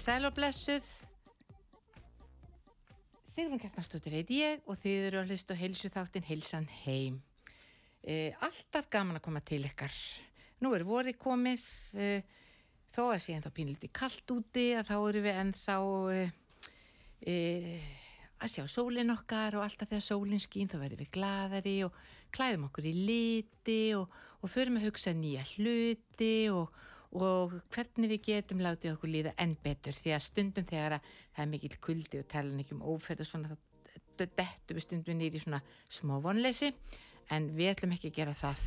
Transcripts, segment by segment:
Komið sæl og blessuð. Sigrun Kjartansdóttir heiti ég og þið eru að hlusta heilsu þáttinn Heilsan heim. E, alltaf gaman að koma til ykkar. Nú er vorið komið, e, þó að sé ennþá pínlítið kallt úti að þá eru við ennþá e, að sjá sólinn okkar og alltaf þegar sólinn skín þá verðum við gladari og klæðum okkur í liti og, og förum að hugsa nýja hluti og og hvernig við getum látið okkur líða enn betur því að stundum þegar að það er mikill kuldi og tala ekki um óferð og svona þá dettum við stundum nýri svona smá vonleysi en við ætlum ekki að gera það.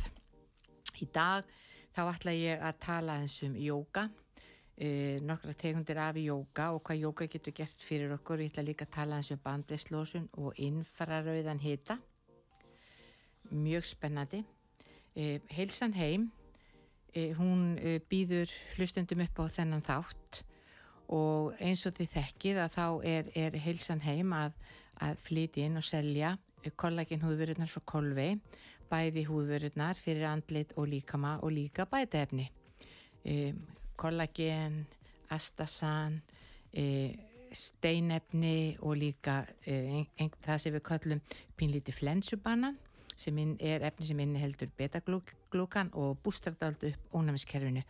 Í dag þá ætla ég að tala eins um jóka, uh, nokkra tegundir af jóka og hvað jóka getur gert fyrir okkur. Ég ætla líka að tala eins um bandeslósun og innfararauðan hita. Mjög spennandi. Uh, heilsan heim hún býður hlustundum upp á þennan þátt og eins og þið þekkið að þá er, er heilsan heim að, að flyti inn og selja kollagin húðvörurnar frá Kolvei bæði húðvörurnar fyrir andlit og líkama og líka bætaefni. Um, kollagin astasan um, steinefni og líka um, það sem við kallum pínlíti flensubannan sem er efni sem inni heldur betaglúkan og bústardaldu upp ónæmiskerfinu.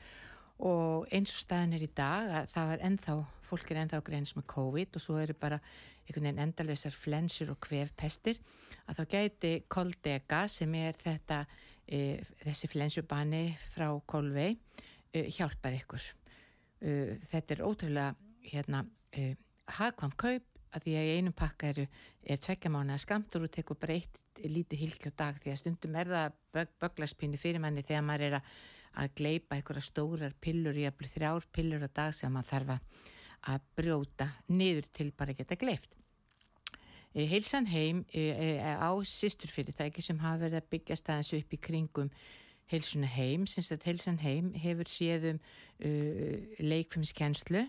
Og eins og staðin er í dag að það var ennþá, fólk er ennþá greins með COVID og svo eru bara einhvern veginn endalösar flensur og kvefpestir að þá gæti koldega sem er þetta e, þessi flensubani frá Kolvei e, hjálpað ykkur. E, þetta er ótrúlega hérna e, hagkvam kaup að því að í einum pakka eru er tveggja mánu að skamtur og tekur breytt lítið hilki á dag því að stundum er það bög, böglarspínu fyrir manni þegar maður er að, að gleipa einhverja stórar pillur í að bli þrjár pillur á dag sem maður þarf að brjóta niður til bara geta gleift. E, Heilsan heim e, e, á sýsturfyrirtæki sem hafa verið að byggja staðins upp í kringum heilsuna heim, sinns að heilsan heim hefur séðum uh, leikfumskenslu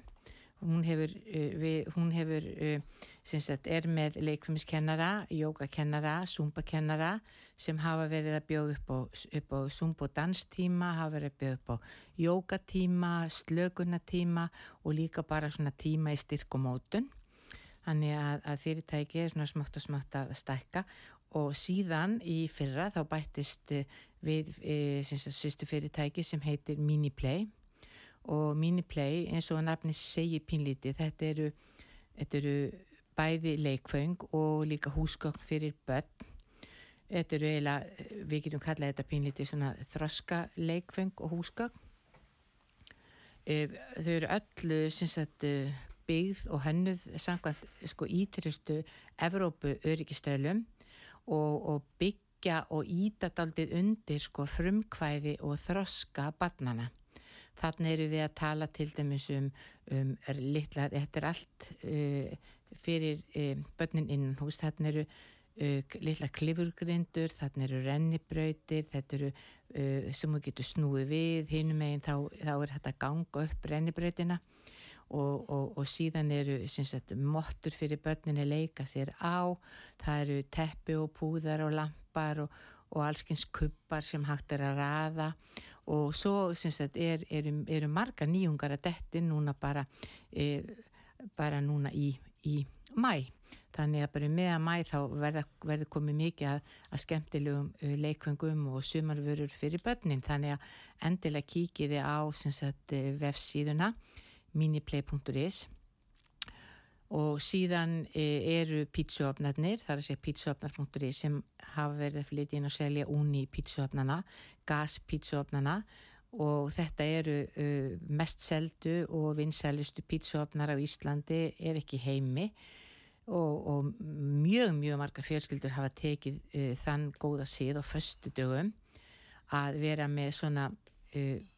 hún hefur, uh, við, hún hefur uh, sagt, er með leikfumskennara, jógakennara, zumbakennara sem hafa verið að bjóða upp á, á zumb og danstíma, hafa verið að bjóða upp á jógatíma, slökunatíma og líka bara svona tíma í styrk og mótun. Þannig að, að fyrirtæki er svona smátt og smátt að stækka og síðan í fyrra þá bættist við sýstu fyrirtæki sem heitir Miniplay og Miniplay eins og nafni segir pínlítið þetta eru, þetta eru bæði leikföng og líka húsgögn fyrir börn. Þetta eru eiginlega, við getum kallað þetta pínlítið svona þroska leikföng og húsgögn. Þau eru öllu sagt, byggð og hennuð samkvæmt sko ítrystu Evrópu öryggistöðlum og, og byggja og ítadaldið undir sko frumkvæði og þroska barnana Þannig eru við að tala til dæmis um, um litla, þetta er allt uh, fyrir uh, börnin innan hús, þannig eru uh, litla klifurgrindur, þannig eru rennibrautir, þetta eru uh, sem þú getur snúið við, hinum meginn þá, þá er þetta ganga upp rennibrautina. Og, og, og síðan eru sagt, mottur fyrir börnin að leika sér á, það eru teppi og púðar og lampar og, og allskyns kuppar sem hægt er að raða. og svo sagt, er, eru, eru marga nýjungar að detti núna bara, e, bara núna í, í mæ. Þannig að bara meða mæ þá verður komið mikið að, að skemmtilegum uh, leikvöngum og sumarvörur fyrir börnin. Þannig að endilega kíkiði á sagt, vefsíðuna miniplay.is og síðan e, eru pítsuöfnarnir, það er að segja pítsuöfnar.ri sem hafa verið að flytja inn og selja úni pítsuöfnarna, gaspítsuöfnarna og þetta eru uh, mest seldu og vinsælustu pítsuöfnar á Íslandi ef ekki heimi. Og, og mjög, mjög marga fjölskyldur hafa tekið uh, þann góða síð á föstu dögum að vera með svona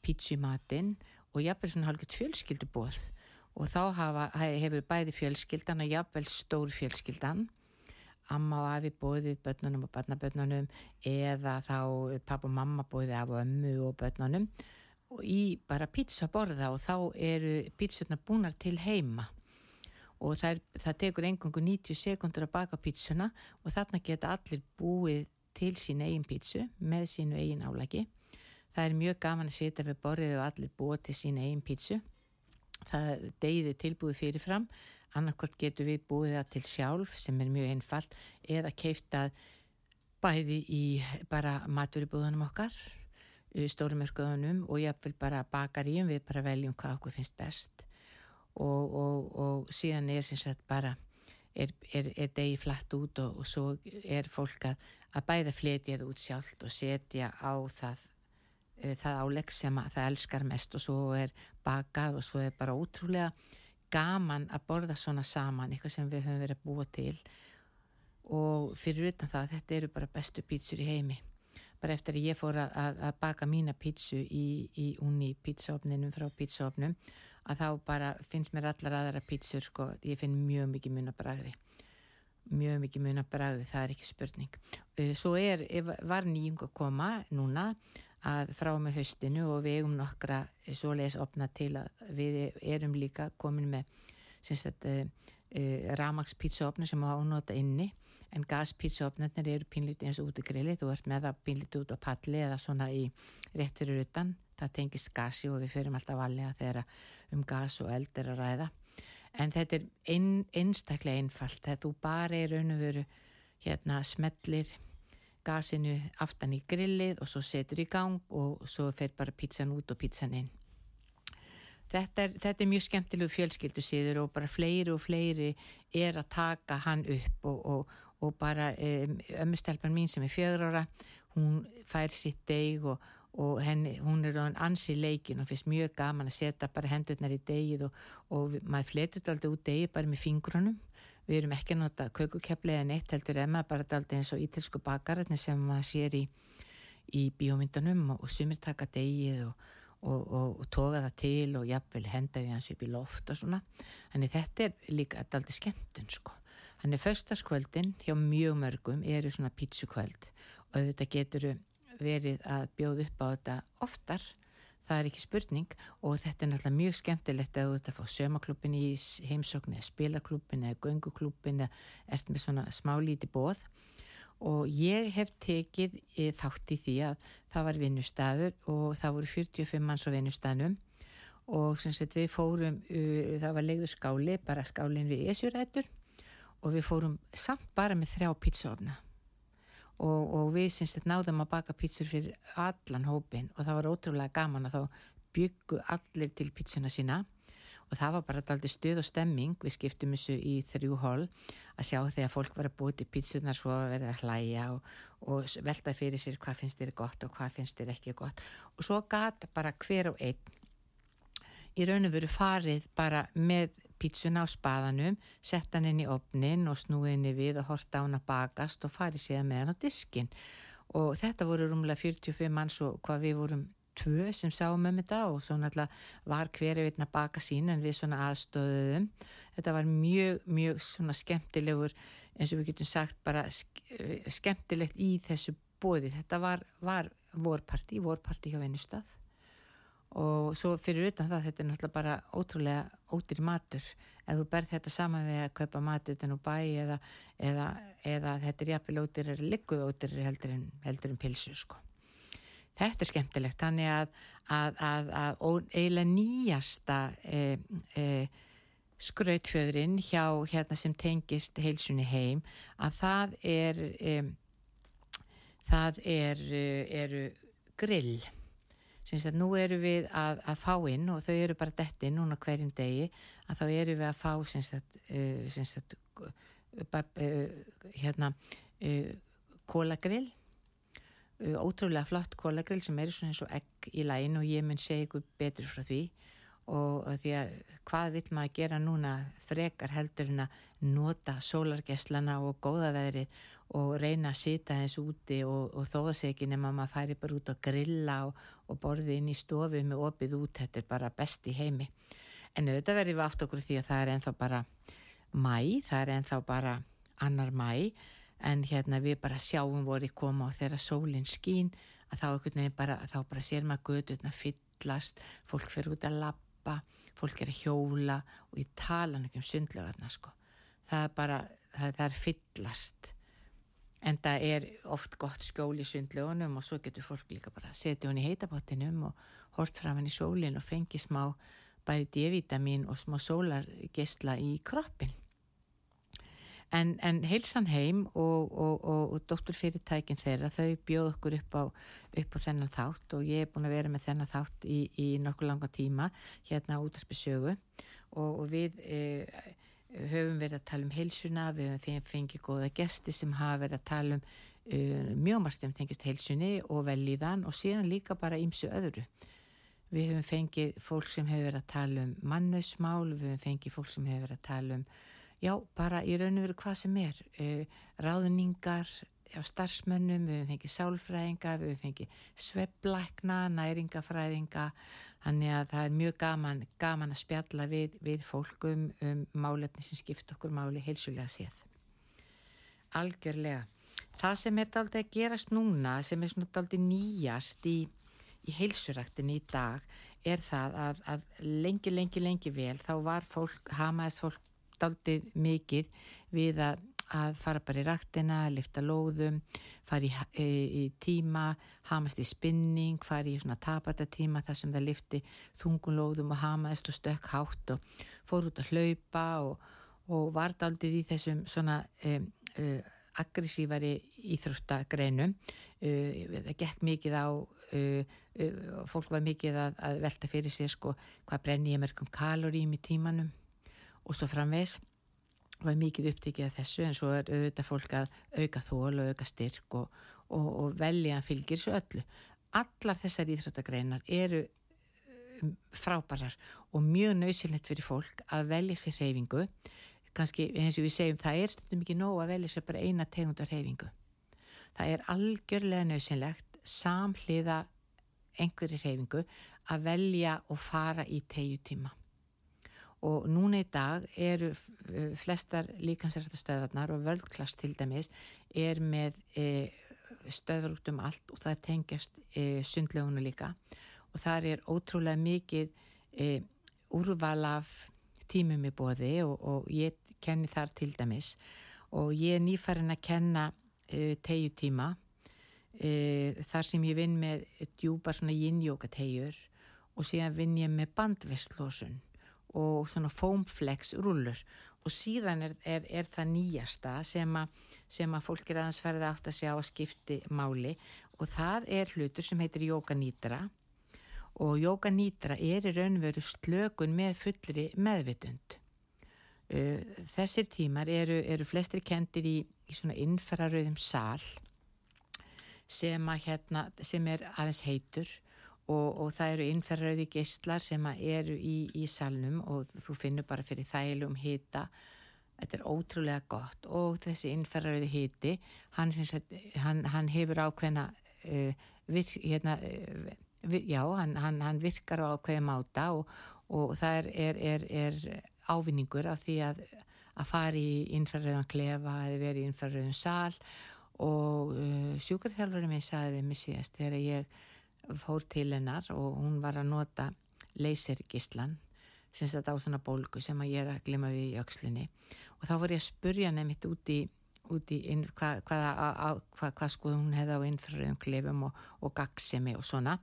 pítsumatinn og jafnvel svona hálfgett fjölskyldubóð og þá hafa, hefur bæði fjölskyldan og jafnvel stór fjölskyldan amma og afi bóðið börnunum og börnabörnunum eða þá pappa og mamma bóðið af og ömmu og börnunum og í bara pizza borða og þá eru pizzurna búnar til heima. Og það, er, það tekur engungu 90 sekundur að baka pizzuna og þarna geta allir búið til sín eigin pizzu með sínu eigin álæki það er mjög gaman að setja við borðið og allir búið til sín eigin pizzu það deyði tilbúið fyrirfram. Annarkort getur við búið það til sjálf sem er mjög einfalt eða keifta bæði í bara maturibúðunum okkar stórumörkuðunum og jáfnvel bara bakaríum við bara veljum hvað okkur finnst best. Og, og, og síðan er sem sagt bara er, er, er degi flatt út og, og svo er fólk að, að bæða fletja það út sjálft og setja á það það álegg sem að það elskar mest og svo er bakað og svo er bara ótrúlega gaman að borða svona saman, eitthvað sem við höfum verið að búa til. Og fyrir utan það, þetta eru bara bestu pítsur í heimi. Bara eftir að ég fór að, að, að baka mína pítsu í, í unni pítsaofninum frá pítsaofnum að þá bara finnst mér allar aðra pítsur sko, ég finn mjög mikið mun að bræði mjög mikið mun að bræði, það er ekki spurning. Svo er, var nýjung að koma núna að frá með höstinu og við eigum nokkra svoleiðis opna til að við erum líka komin með uh, ramagspítsaopna sem á ánóta inni en gaspítsaopnarnir eru pínlítið eins og út í grilli þú ert með það pínlítið út á palli eða svona í réttir utan. Það tengist gasi og við förum alltaf valega þegar um gas og eld er að ræða. En þetta er ein, einstaklega einfalt. Þegar þú bara er raun og veru hérna smellir gasinu aftan í grillið og svo setur í gang og svo fer bara pizzan út og pizzan inn. Þetta er, þetta er mjög skemmtilegu fjölskyldu síður og bara fleiri og fleiri er að taka hann upp og, og, og bara um, ömmustelpan mín sem er fjögur ára, hún fær sitt deg og, og henni, hún er ansi leikin og finnst mjög gaman að setja bara hendurnar í degið og maður fletur alltaf út degið bara með fingrunum við erum ekki að nota kökukepli eða neitt heldur emma bara daldi eins og ítilsku bakararnir sem maður sér í, í bíómyndunum og, og sumir taka degið og, og, og toga það til og jafnvel henda því hans upp í loft og svona. Þannig þetta er líka daldi skemmtun sko. Þannig förstaskvöldin hjá mjög mörgum eru svona pítsukvöld og þetta getur verið að bjóða upp á þetta oftar það er ekki spurning og þetta er náttúrulega mjög skemmtilegt að þú ert að fá sömaklubin í heimsókn eða spilaklubin eða gönguklubin eða ert með svona smálíti bóð og ég hef tekið e, þátt í því að það var vinnustæður og það voru 45 manns á vinnustæðnum og sem sagt við fórum, uh, það var leiðu skáli, bara skálinn við Esjurætur. Og við fórum samt bara með þrjá pítsaofna og, og við syns að náðum að baka pítsur fyrir allan hópin og það var ótrúlega gaman að þá byggu allir til pítsuna sína og það var bara alltaf stuð og stemming. Við skiptum þessu í þrjú hól að sjá þegar fólk var að búið til pítsunar svo að verða að hlæja og, og velta fyrir sér hvað finnst þér gott og hvað finnst þér ekki gott. Og svo gata bara hver og einn í raun og veru farið bara með pítsuna á spaðanum, setta hann inn í opnin og snúið henni við og horta hann að bakast og farið síðan með hann á diskin og þetta voru rúmlega 45 manns og hvað við vorum tvö sem sáum um þetta og svo náttúrulega var hverju veitna baka sín en við svona aðstöðuðum þetta var mjög, mjög svona skemmtilegur eins og við getum sagt bara skemmtilegt í þessu bóði, þetta var, var vorparti, vorparti hjá Venustad og svo fyrir utan það þetta er náttúrulega bara ótrúlega ódýr matur ef þú berð þetta saman við að kaupa matur utan úr bæ eða, eða, eða þetta er jafnvel ódýr er likkuð ódýr heldur en, en pilsu sko. þetta er skemmtilegt þannig að, að, að, að eiginlega nýjasta e, e, skrautfjöðurinn hjá hérna sem tengist heilsunni heim að það er e, það er, e, eru grill Syns að nú eru við að, að fá inn og þau eru bara detti núna hverjum degi að þá eru við að fá syns að, uh, syns að uh, uh, hérna uh, kólagrill uh, ótrúlega flott kólagrill sem eru svona eins og egg í lægin og ég mun segja ykkur betur frá því. Og því að hvað vil maður gera núna frekar heldur en að nota sólargeslana og góða veðrið og reyna að sita eins úti og, og þóða sig ekki nema maður færi bara út að grilla og, og borði inn í stofu með opið út, þetta er bara best í heimi en auðvitað verðum við átt okkur því að það er enþá bara mæ, það er enþá bara annar mæ en hérna við bara sjáum voru koma og þegar sólinn skín að þá, bara, þá bara sér maður gödurna fyllast, fólk fyrir út að hlaupa, fólk er að hjóla og ég tala ekki um sundlögarna sko. Það er bara, það, það er fyllast. En það er oft gott skjól í sundlögunum og svo getur fólk líka bara að setja hún í heitabottinum og hort fram hann í sólinn og fengi smá bæði D-vitamin og smá sólargesla í kroppin. En, en heilsan heim og, og, og, og doktorfyrirtækin þeirra þau bjóð okkur upp á, upp á þennan þátt og ég er búin að vera með þennan þátt í, í nokkuð langa tíma hérna út af spesögu og við e, höfum verið að tala um heilsuna, við höfum fengið góða gesti sem hafa verið að tala um e, mjög margt sem tengist heilsunni og velíðan og síðan líka bara ímsu öðru. Við höfum fengið fólk sem hefur verið að tala um mannusmál, við höfum fengið fólk sem hefur verið að tala um já, bara í raun og veru hvað sem er uh, ráðningar á starfsmönnum, við hefum fengið sálfræðinga við hefum fengið svebblækna næringafræðinga þannig að það er mjög gaman, gaman að spjalla við, við fólkum um málefni sem skipt okkur máli heilsulega séð. Algjörlega. Það sem er daldi að gerast núna sem er svona daldi nýjast í, í heilsuræktin í dag er það að, að lengi, lengi, lengi vel þá var fólk, hamaðist fólk daldið mikið við að, að fara bara í raktina, lifta lóðum, fara í, í, í tíma, hamast í spinning, fara í svona tapatatíma þar sem það lifti þungunlóðum og hamaðist og stökk hátt og fór út að hlaupa og, og var daldið í þessum svona um, uh, aggressívari íþróttagreinum. Uh, það gekk mikið á uh, fólk var mikið að, að velta fyrir sér sko hvað brenni ég mörgum kaloríum í tímanum og svo framvegs var mikið upptikið af þessu en svo er auðvitað fólk að auka þól og auka styrk og, og, og velja að fylgjir svo öllu. Allar þessar íþróttagreinar eru um, frábærar og mjög nöysilegt fyrir fólk að velja sér reyfingu. Kanski eins og við segjum það er stundum ekki nóg að velja sér bara eina tegundar reyfingu. Það er algjörlega nöysilegt samhliða einhverju reyfingu að velja og fara í tegjutíma og núna í dag eru eh, flestar líkansrættastöðvarnar og völdklass til dæmis er með e, stöðvar út um allt og það tengjast e, sundlegunu líka. Og þar er ótrúlega mikið úrval af tímum í bóði og, og ég kenni þar til dæmis. Og ég er nýfærin að kenna tegju tíma þar sem ég vinn með djúpar svona yin-yoga tegjur og síðan vinn ég með bandvistlósun og svona foamflex rullur og síðan er, er, er það nýjasta sem, a, sem að fólk er aðeins ferði átt að sjá að skipti máli. Og það er hlutur sem heitir Jóka Nýtra og Jóka Nýtra er í raunveru slökun með fullri meðvitund. Uh, þessir tímar eru, eru flestri kendir í, í svona innferðarauðum sál sem, hérna, sem er aðeins heitur og, og það eru innferðröði geistlar sem eru í, í salnum og þú finnur bara fyrir þælum hita. Þetta er ótrúlega gott. Og þessi innferðröði hiti hann, hann, hann hefur ákveðna uh, virk, hérna, uh, vir, já, hann, hann virkar á ákveðum áta og, og það er, er, er, er ávinningur af því að að fara í innferðröðan klefa eða verið í innferðröðan sál og uh, sjúkarþjálfurinn minn sagði við mig síðast þegar ég fór til hennar og hún var að nota leysergislan sem þetta á svona bólgu sem að ég er að glima við í aukslinni og þá voru ég að spurja nefnitt út í, í hvað hva, hva, hva skoð hún hefði á innfröðum klefum og, og gagsemi og svona.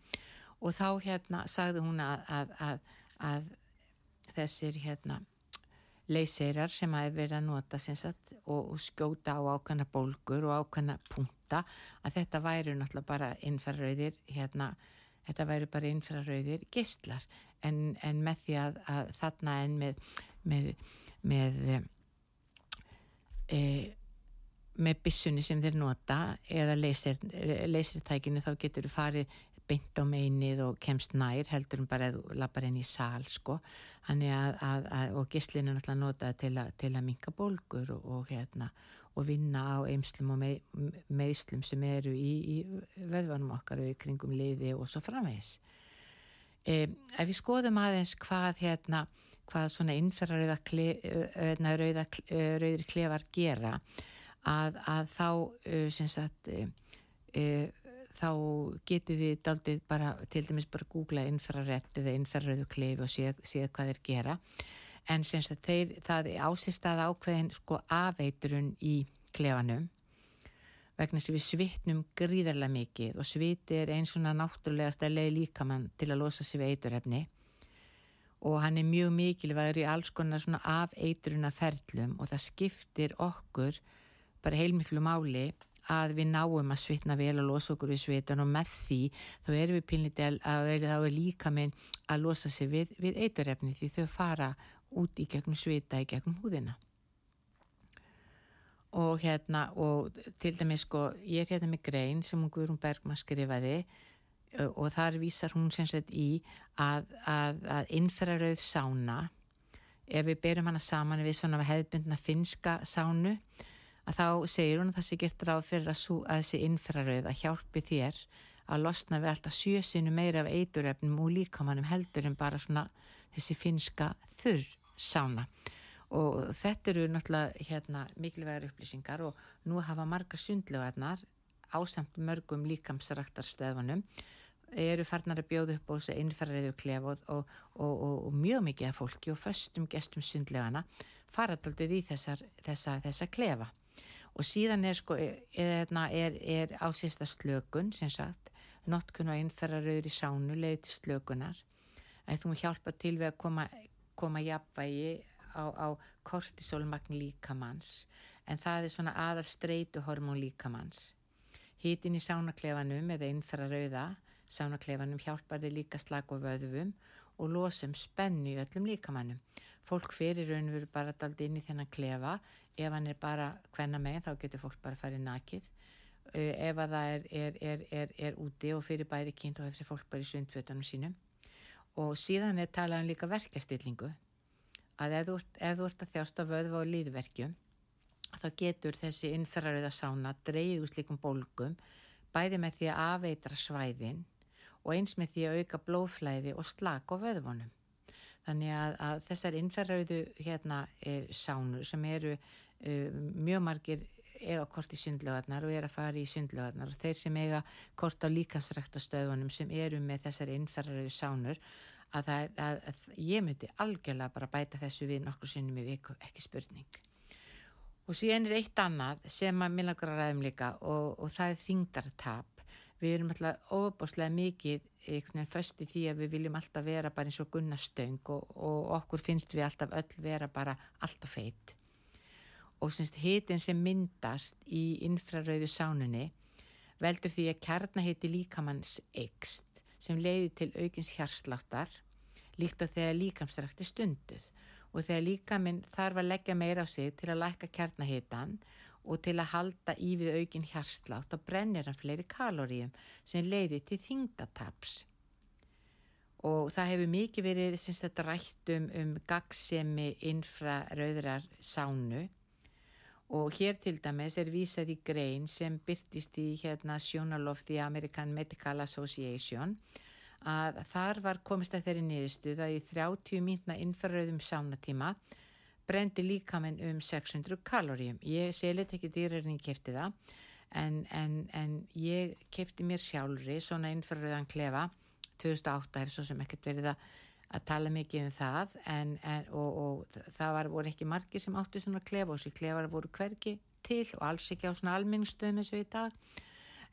Og þá hérna sagði hún að, að, að, að þessir hérna leyseirar sem að verið að nota sagt, og, skjóta á ákvæmna bólgur og ákvæmna punta að þetta væri náttúrulega bara innferðröðir hérna þetta væri bara infrarauðir gistlar en, en með því að, að þarna en með með, með e, með bissunni sem þeir nota eða leysirtækinu þá getur þú farið beint á meinið og kemst nær heldur um bara að þú lappar inn í sál sko. Að, að, að, og gislinu er náttúrulega notað til, til að minka bólgur og, og hérna og vinna á eimslum og með, meðslum sem eru í, í veðvanum okkar og í kringum liði og svo framvegs e, ef við skoðum aðeins hvað hérna hvað svona innferðarauða rauða, rauðir klefar gera að, að þá sem sagt þá getið þið daldið bara til dæmis bara googla innferðarrett eða innferðarauðu klefi og séð sé hvað þeir gera. En sem sagt þeir, það ásist að ákveðin sko afeiturun í klefanum vegna sem við svitnum gríðarlega mikið og sviti er eins svona náttúrulegast að leið líkamann til að losa sér við eiturefni. Og hann er mjög mikilvægur í alls konar svona afeituruna ferlum og það skiptir okkur bara heilmiklu máli að við náum að svitna vel og losa okkur við svitan og með því þá erum við pínlítið að þá er líka minn að losa sig við, við eiturrefni því þau fara út í gegnum svita í gegnum húðina. Og hérna og til dæmis sko ég er hérna með grein sem hún Guðrún Bergman skrifaði og þar vísar hún sem sagt í að, að, að innferðarauð sána ef við berum hana saman við svona hefðbundna finska sánu að þá segir hún að það sé gert ráð fyrir að, sú, að þessi innferðarauð að hjálpi þér að losna við alltaf sjösinu meira af eituröfnum og líkamannum heldur en bara svona þessi finska þurr sána og þetta eru náttúrulega hérna mikilvægur upplýsingar og nú hafa margar sundlegaðnar ásamt mörgum líkamsræktarstöðvanum eru farnar að bjóða upp á þessu innferðariðu klef og, og, og, og mjög mikið af fólki og föstum gestum sundlegana faradaldið í þessar, þessa, þessa klefa og síðan er sko er, er, er ásýsta slökun sem sagt, notkun og innferðariður í sánu leiði til slökunar að þú hjálpa til við að koma, koma jafnvægi á, á kortisólmagn líkamanns en það er svona aðal streitu hormón líkamanns hýtin í sánaklefanum eða innferðarauða Sánakleifanum hjálpar þið líka slag og vöðvum og losum spennu í öllum líkamannum. Fólk fyrir raun veru bara daldi inn í þennan klefa. Ef hann er bara hvenna meginn þá getur fólk bara farið nakið. Ef að það er, er, er, er, úti og fyrir bæði kynnt og hefur fólk bara í sundfötunum sínum. Og síðan er talað um líka verkastillingu. Að ef þú, ef þú ert að þjásta vöðva og líðverkjum þá getur þessi innferðaröða sána dreyð úr slikum bólgum bæði með því að afeitra svæðin og eins með því að auka blóðflæði og slag á vöðvonum. Þannig að, að þessar innferðarauðu hérna e, sánur sem eru mjög margir eiga kort í sundlögarnar og er að fara í sundlögarnar og þeir sem eiga kort á líkafræktastöðunum sem eru með þessar innferðarauðu sánur að, að, að ég myndi algjörlega bara bæta þessu við nokkur sinnum í viku, ekki spurning. Og síðan er eitt annað sem að okkur að ræðum líka og, og það er þingdartap við erum alltaf ofabáslega mikið einhvern veginn föst í því að við viljum alltaf vera bara eins og gunnastöng og, og okkur finnst við alltaf öll vera bara alltaf feitt og hitin sem myndast í infrarauðu sánunni veldur því að kjarnahiti líkamanns ekst sem leiði til aukins hjarsláttar líkt á þegar líkamstrakti stunduð og þegar líkaminn þarf að leggja meira á sig til að læka kjarnahitan og til að halda í við aukin hjarslátt og brennir hann fleiri kaloríum sem leiði til þingdataps. Og það hefur mikið verið syns, rætt um, um gagsemi infrarauðrar sánu og hér til dæmis er vísað í grein sem byrtist í hérna Journal of the American Medical Association að þar var komist að þeirri niðurstuð að í 30 mínna infrarauðum sánatíma brendi líka minn um 600 kaloríum. Ég selit ekki dýrar en ég kefti það en, en, en ég kefti mér sjálfri svona innfærðan klefa 2008 hefur svo sem ekkert verið að, að tala mikið um það en, en, og, og það var, voru ekki margir sem áttu svona klefa og þessi klefar voru hverki til og alls ekki á svona alminnstöðum eins og í dag.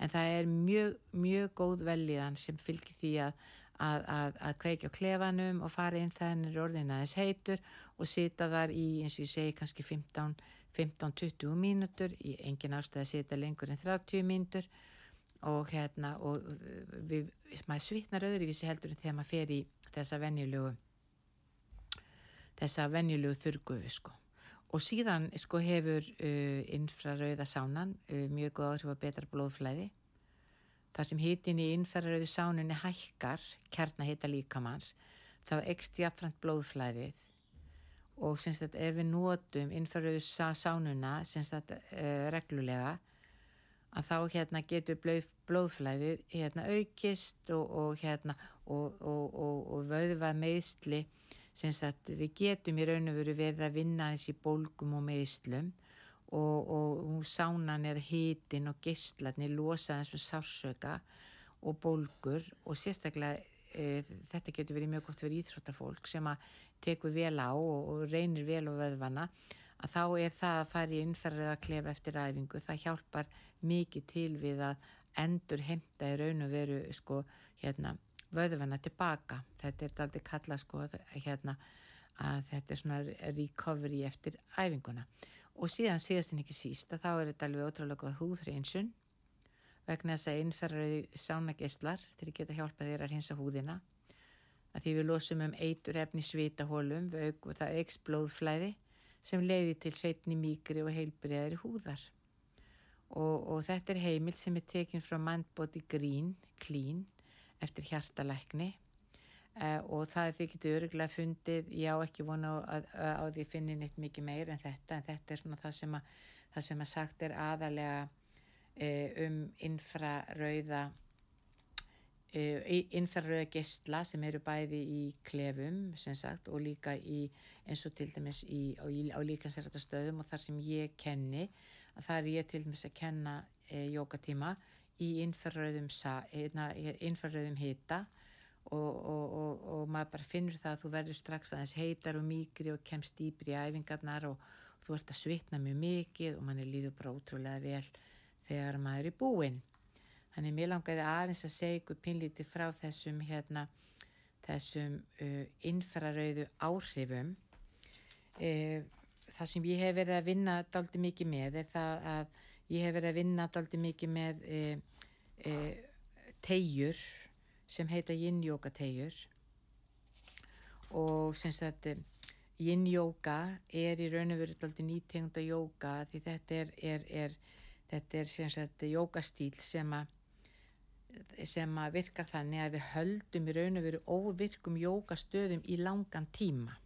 En það er mjög, mjög góð velíðan sem fylgir því að að, að, að kveikja á klefanum og fara inn þennir orðin aðeins heitur og sita þar í, eins og ég segi, kannski 15-20 mínútur, engin ástæði að sita lengur en 30 mínútur. Og hérna og við, maður svitnar öðruvísi heldur en þegar maður fer í þessa venjulegu þessa venjulegu þurrgufu sko. Og síðan sko hefur uh, infrarauða sánan uh, mjög góð áhrif að betra blóðflæði. Þar sem hitin í infrarauðu sánunni hækkar kjarnahita líkamanns þá ekst jafnframt blóðflæðið. Og semst að ef við notum infrarauðu sánuna semst að uh, reglulega að þá hérna getur blóð, blóðflæðið hérna aukist og, og hérna og, og, og vöðva meðsli semst að við getum í raun og veru verið að vinna þessi bólgum og meðslum og sánan eða hitin og gistlarnir losa þessum sársöka og bólgur og sérstaklega e, þetta getur verið mjög gott fyrir íþróttarfólk sem að tekur vel á og reynir vel á vöðvana að þá er það að fara í innferðið að klefa eftir æfingu, það hjálpar mikið til við að endur heimta í raun og veru sko hérna vöðvana tilbaka, þetta er aldrei kalla sko hérna að þetta er svona recovery eftir æfinguna. Og síðan síðast en ekki síst að þá er þetta alveg ótrúlega húðhreinsun vegna þess að innferðið sánageistlar þeir geta hjálpað þér að hinsa húðina. Að því við losum um eitur efni svitahólum og það auks blóðflæði sem leiði til hreitni mýgri og heilbriðari húðar. Og, og þetta er heimil sem er tekinn frá Mindbody Green, Clean, eftir hjartalækni uh, og það er því getur öruglega fundið, ég á ekki vona á, að, á því finni neitt mikið meir en þetta, en þetta er svona það sem að, það sem að sagt er aðalega uh, um infrarauða innferðröða gestla sem eru bæði í klefum sagt, og líka í, eins og til dæmis í, á, á líkansrættastöðum og þar sem ég kenni að það er ég til dæmis að kenna e, jókatíma í innferðröðum innferðröðum hita og, og, og, og maður bara finnur það að þú verður strax aðeins heitar og mýgri og kemst dýbri í æfingarnar og þú ert að svitna mjög mikið og manni líður bara ótrúlega vel þegar maður er í búinn Þannig mér langaði aðeins að segja ykkur pinlítið frá þessum hérna, þessum uh, infrarauðu áhrifum. Uh, það sem ég hef verið að vinna daldi mikið með er það að ég hef verið að vinna daldi mikið með uh, tegjur sem heita yin-yoga tegjur og sem sagt yin-yoga er í raun og veru daldi nýtegunda yoga því þetta er, er, er, þetta er yogastíl sem að sem að virkar þannig að við höldum í raun og veru óvirkum jókastöðum í langan tíma.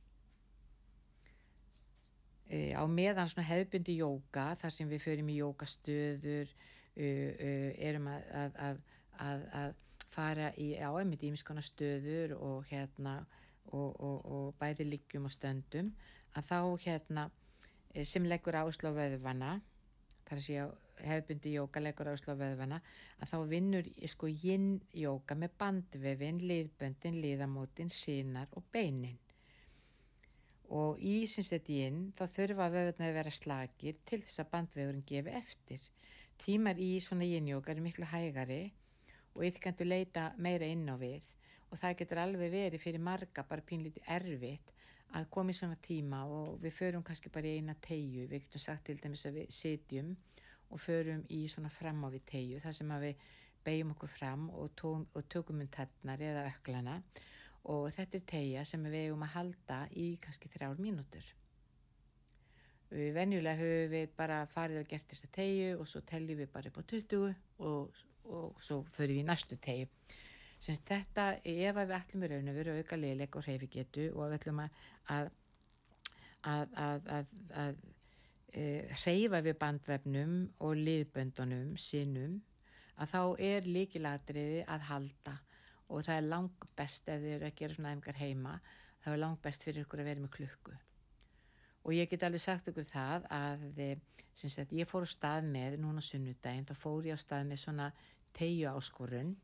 E, á meðan svona hefðbundi jóka, þar sem við förum í jókastöður, e, e, erum að, að, að, að fara í áæmið ímiskona stöður og, hérna, og, og, og bæði líkjum og stöndum, að þá hérna, e, sem leggur áslá veðvana, þar að segja hefðbundi jóka leggur áslá veðvana að þá vinnur sko yin jóka með bandvefin, liðböndin, liðamótin, sínar og beinin. Og í sinnsett yin þá þurfa veðvana að vera slagir til þess að bandvefurinn gefi eftir. Tímar í svona yin jóka er miklu hægari og yfirkendu leita meira inn á við. Og það getur alveg verið fyrir marga bara pínlítið erfitt að koma í svona tíma og við förum kannski bara í eina tegju, við getum sagt til dæmis að við sitjum og förum í svona fram á við tegju þar sem að við beigjum okkur fram og, tóum, og tökum um tennar eða öklana og þetta er tegja sem við eigum að halda í kannski þrjár mínútur. Við venjulega höfum við bara farið og gert þessa tegju og svo telljum við bara upp á 20 og, og svo förum við í næstu tegju. Sinns þetta, ef við ætlum í raun og veru auka leileg og hreyfi getu og við ætlum að, að, að, að hreyfa við bandvefnum og liðböndunum sinnum að þá er líkilatriði að halda og það er langt best ef þið eru að gera svona æfingar heima það er langt best fyrir ykkur að vera með klukku. Og ég get alveg sagt ykkur það að sagt, ég fór á stað með núna sunnudaginn þá fór ég á stað með svona tegju áskorun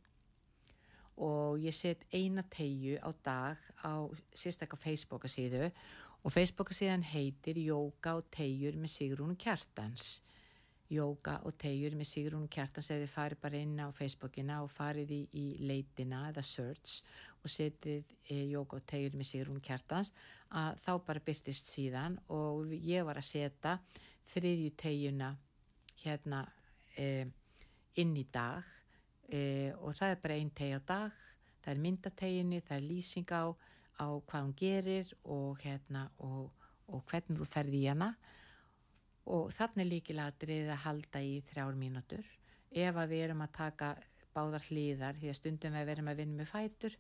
og ég set eina tegju á dag á sérstaklega Facebook að síðu og Facebooka síðan heitir Jóka og tegjur með Sigrún Kjartans. Jóka og tegjur með Sigrún Kjartans eða þið farið bara inn á Facebookina og farið í, í leitina eða search og setið e, Jóka og tegjur með Sigrún Kjartans að þá bara byrtist síðan og ég var að setja þriðju tegjuna hérna e, inn í dag e, og það er bara einn tegi á dag, það er myndateginni, það er lýsing á, á hvað hún gerir og, hérna, og, og hvernig þú ferði í hana. Og þannig líkilatrið að halda í þrjár mínútur. Ef að við erum að taka báðar hlýðar því að stundum við erum að vinna með fætur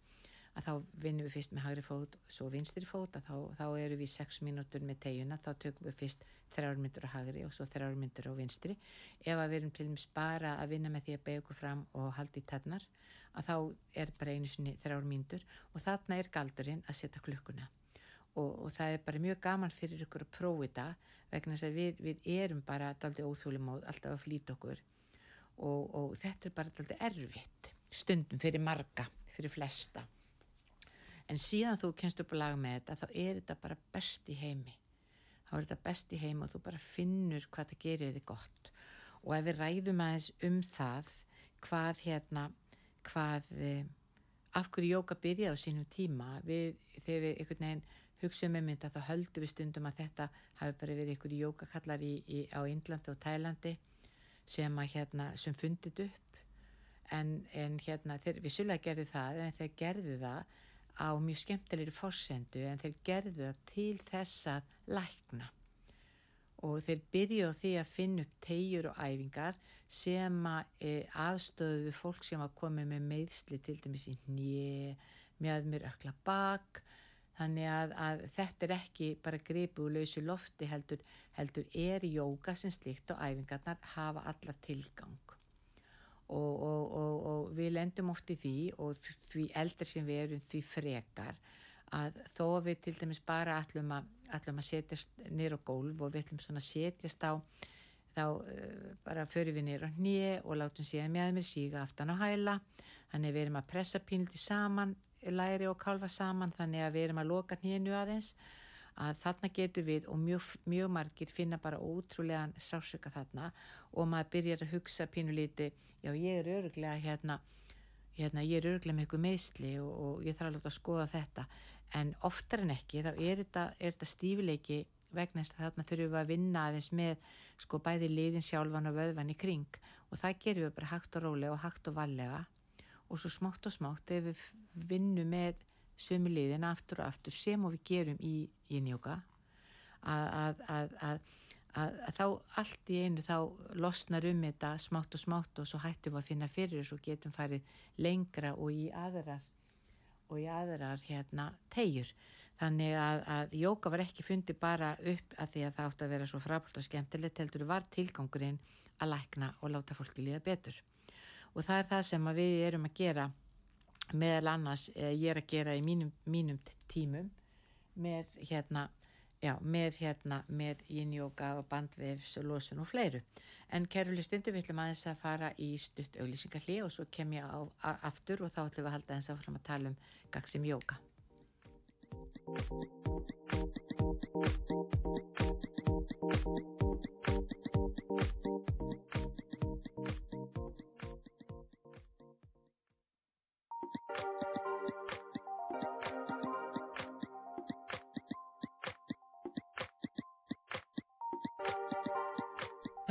að þá vinnum við fyrst með hagri fót svo vinstri fót að þá, þá eru við sex mínútur með tegjuna, þá tökum við fyrst þrjár myndur á hagri og svo þrjár myndur á vinstri. Ef að við erum til dæmis bara að vinna með því að beigja okkur fram og halda í tennar að þá er bara einu sinni þrjár myndur og þarna er galdurinn að setja klukkuna. Og, og það er bara mjög gaman fyrir ykkur að prófa þetta vegna þess að við, við erum bara daldi óþúlimóð alltaf að flýta okkur. Og, og þetta er bara daldi erfitt stundum fyrir marga, fyrir flesta en síðan þú kennst upp að laga með þetta þá er þetta bara best í heimi. Þá er þetta best í heimi og þú bara finnur hvað það gerir þig gott. Og ef við ræðum aðeins um það hvað hérna hvað eh, af hverju jóka byrjaði á sínum tíma við, þegar við einhvern veginn hugsaðum með mynda þá höldum við stundum að þetta hafi bara verið einhverju jókakallar í, í, á Índlandi og Tælandi sem að hérna sem fundið upp. En, en hérna þeir, við svolítið gerði það en þeir gerði það á mjög skemmtilegri fórsendu en þeir gerðu það til þess að lækna. Og þeir byrju á því að finna upp tegjur og æfingar sem e, aðstöðu fólk sem að koma með meðsli til dæmis í nýje, með mér ökla bak. Þannig að, að þetta er ekki bara gripu og lausu lofti heldur, heldur er jóka sem slikt og æfingarnar hafa alla tilgang og, og, og, við lendum oft í því og því eldri sem við erum því frekar að þó við til dæmis bara ætlum að, að setjast nýra á gólf og við ætlum svona að setjast á þá uh, bara förum við nýra á nýje og látum síðan með mér síga aftan á hæla. Þannig við erum að pressa pínliti saman læri og kalfa saman þannig að við erum að loka nýjenu aðeins að þarna getur við og mjög, mjög margir finna bara ótrúlegan sásöka þarna og maður byrjar að hugsa pínulíti, já ég er öruglega hérna, hérna ég er öruglega með eitthvað meðsli og, og ég þarf alveg að skoða þetta. En oftar en ekki þá er þetta, er þetta stífileiki vegna þess að þarna þurfum við að vinna aðeins með sko bæði liðin sjálfan og vöðvan í kring. Og það gerum við bara hægt og rólega og hægt og vallega og svo smátt og smátt ef við vinnum með sömu liðin aftur og aftur sem og við gerum í, í njóka. Að, að, að, að þá allt í einu þá losnar um þetta smátt og smátt og svo hættum við að finna fyrir og svo getum farið lengra og í aðrar og í aðrar hérna tegjur þannig að jóka var ekki fundið bara upp að því að það átti að vera svo frábært og skemmtilegt heldur var tilgangurinn að lækna og láta fólki líða betur. Og það er það sem við erum að gera meðal annars eh, ég er að gera í mínum, mínum tímum með hérna já, með hérna, með yin-yoga og bandvefs og losun og fleiru. En kæruleg stundu við ætlum aðeins að fara í stutt auglýsingarli og svo kem ég á, a, aftur og þá ætlum við að halda eins áfram að tala um gagsim yoga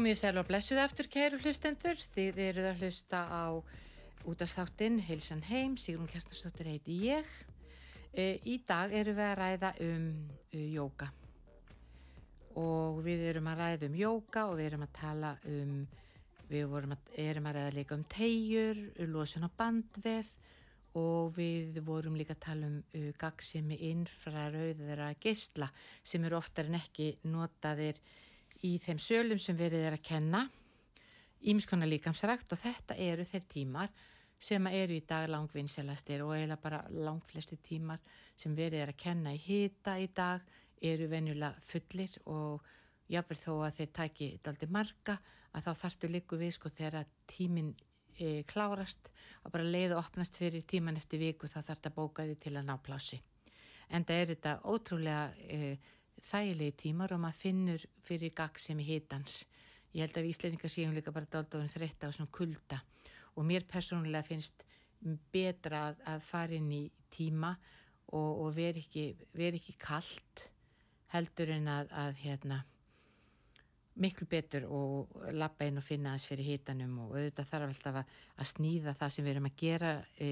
Komið sæl og blessuð aftur, kæru hlustendur. Þið eruð að hlusta á útastáttin Hilsan Heim, Sigrun Kjartarsdóttir heiti ég. E, í dag erum við að ræða um uh, jóka og við erum að ræða um jóka og við erum að tala um, við að, erum að ræða líka um tegjur, losun á bandvef og við vorum líka að tala um uh, gagsimi infrarauðara gistla sem eru oftar en ekki notaðir í þeim sölum sem verið er að kenna ímiskona líkamsrækt og þetta eru þeir tímar sem eru í dag langvinnselastir og eiginlega bara langflesti tímar sem verið er að kenna í hýta í dag eru venjulega fullir og jáfnveg þó að þeir taki daldi marga að þá þartu líku við sko þegar tíminn e, klárast að bara leiða opnast fyrir tíman eftir viku þá þarf þetta bóka því til að ná plási. En það er þetta ótrúlega e, þægilegi tímar og maður finnur fyrir gagsemi hitans. Ég held að við Íslandingar séum líka bara daldóðin þreytta á svona kulda og mér persónulega finnst betra að, að fara inn í tíma og, og veri ekki, ver ekki kallt heldur en að, að hérna, miklu betur og lappa inn og finna þess fyrir hitanum og auðvitað þarf alltaf að, að snýða það sem við erum að gera e,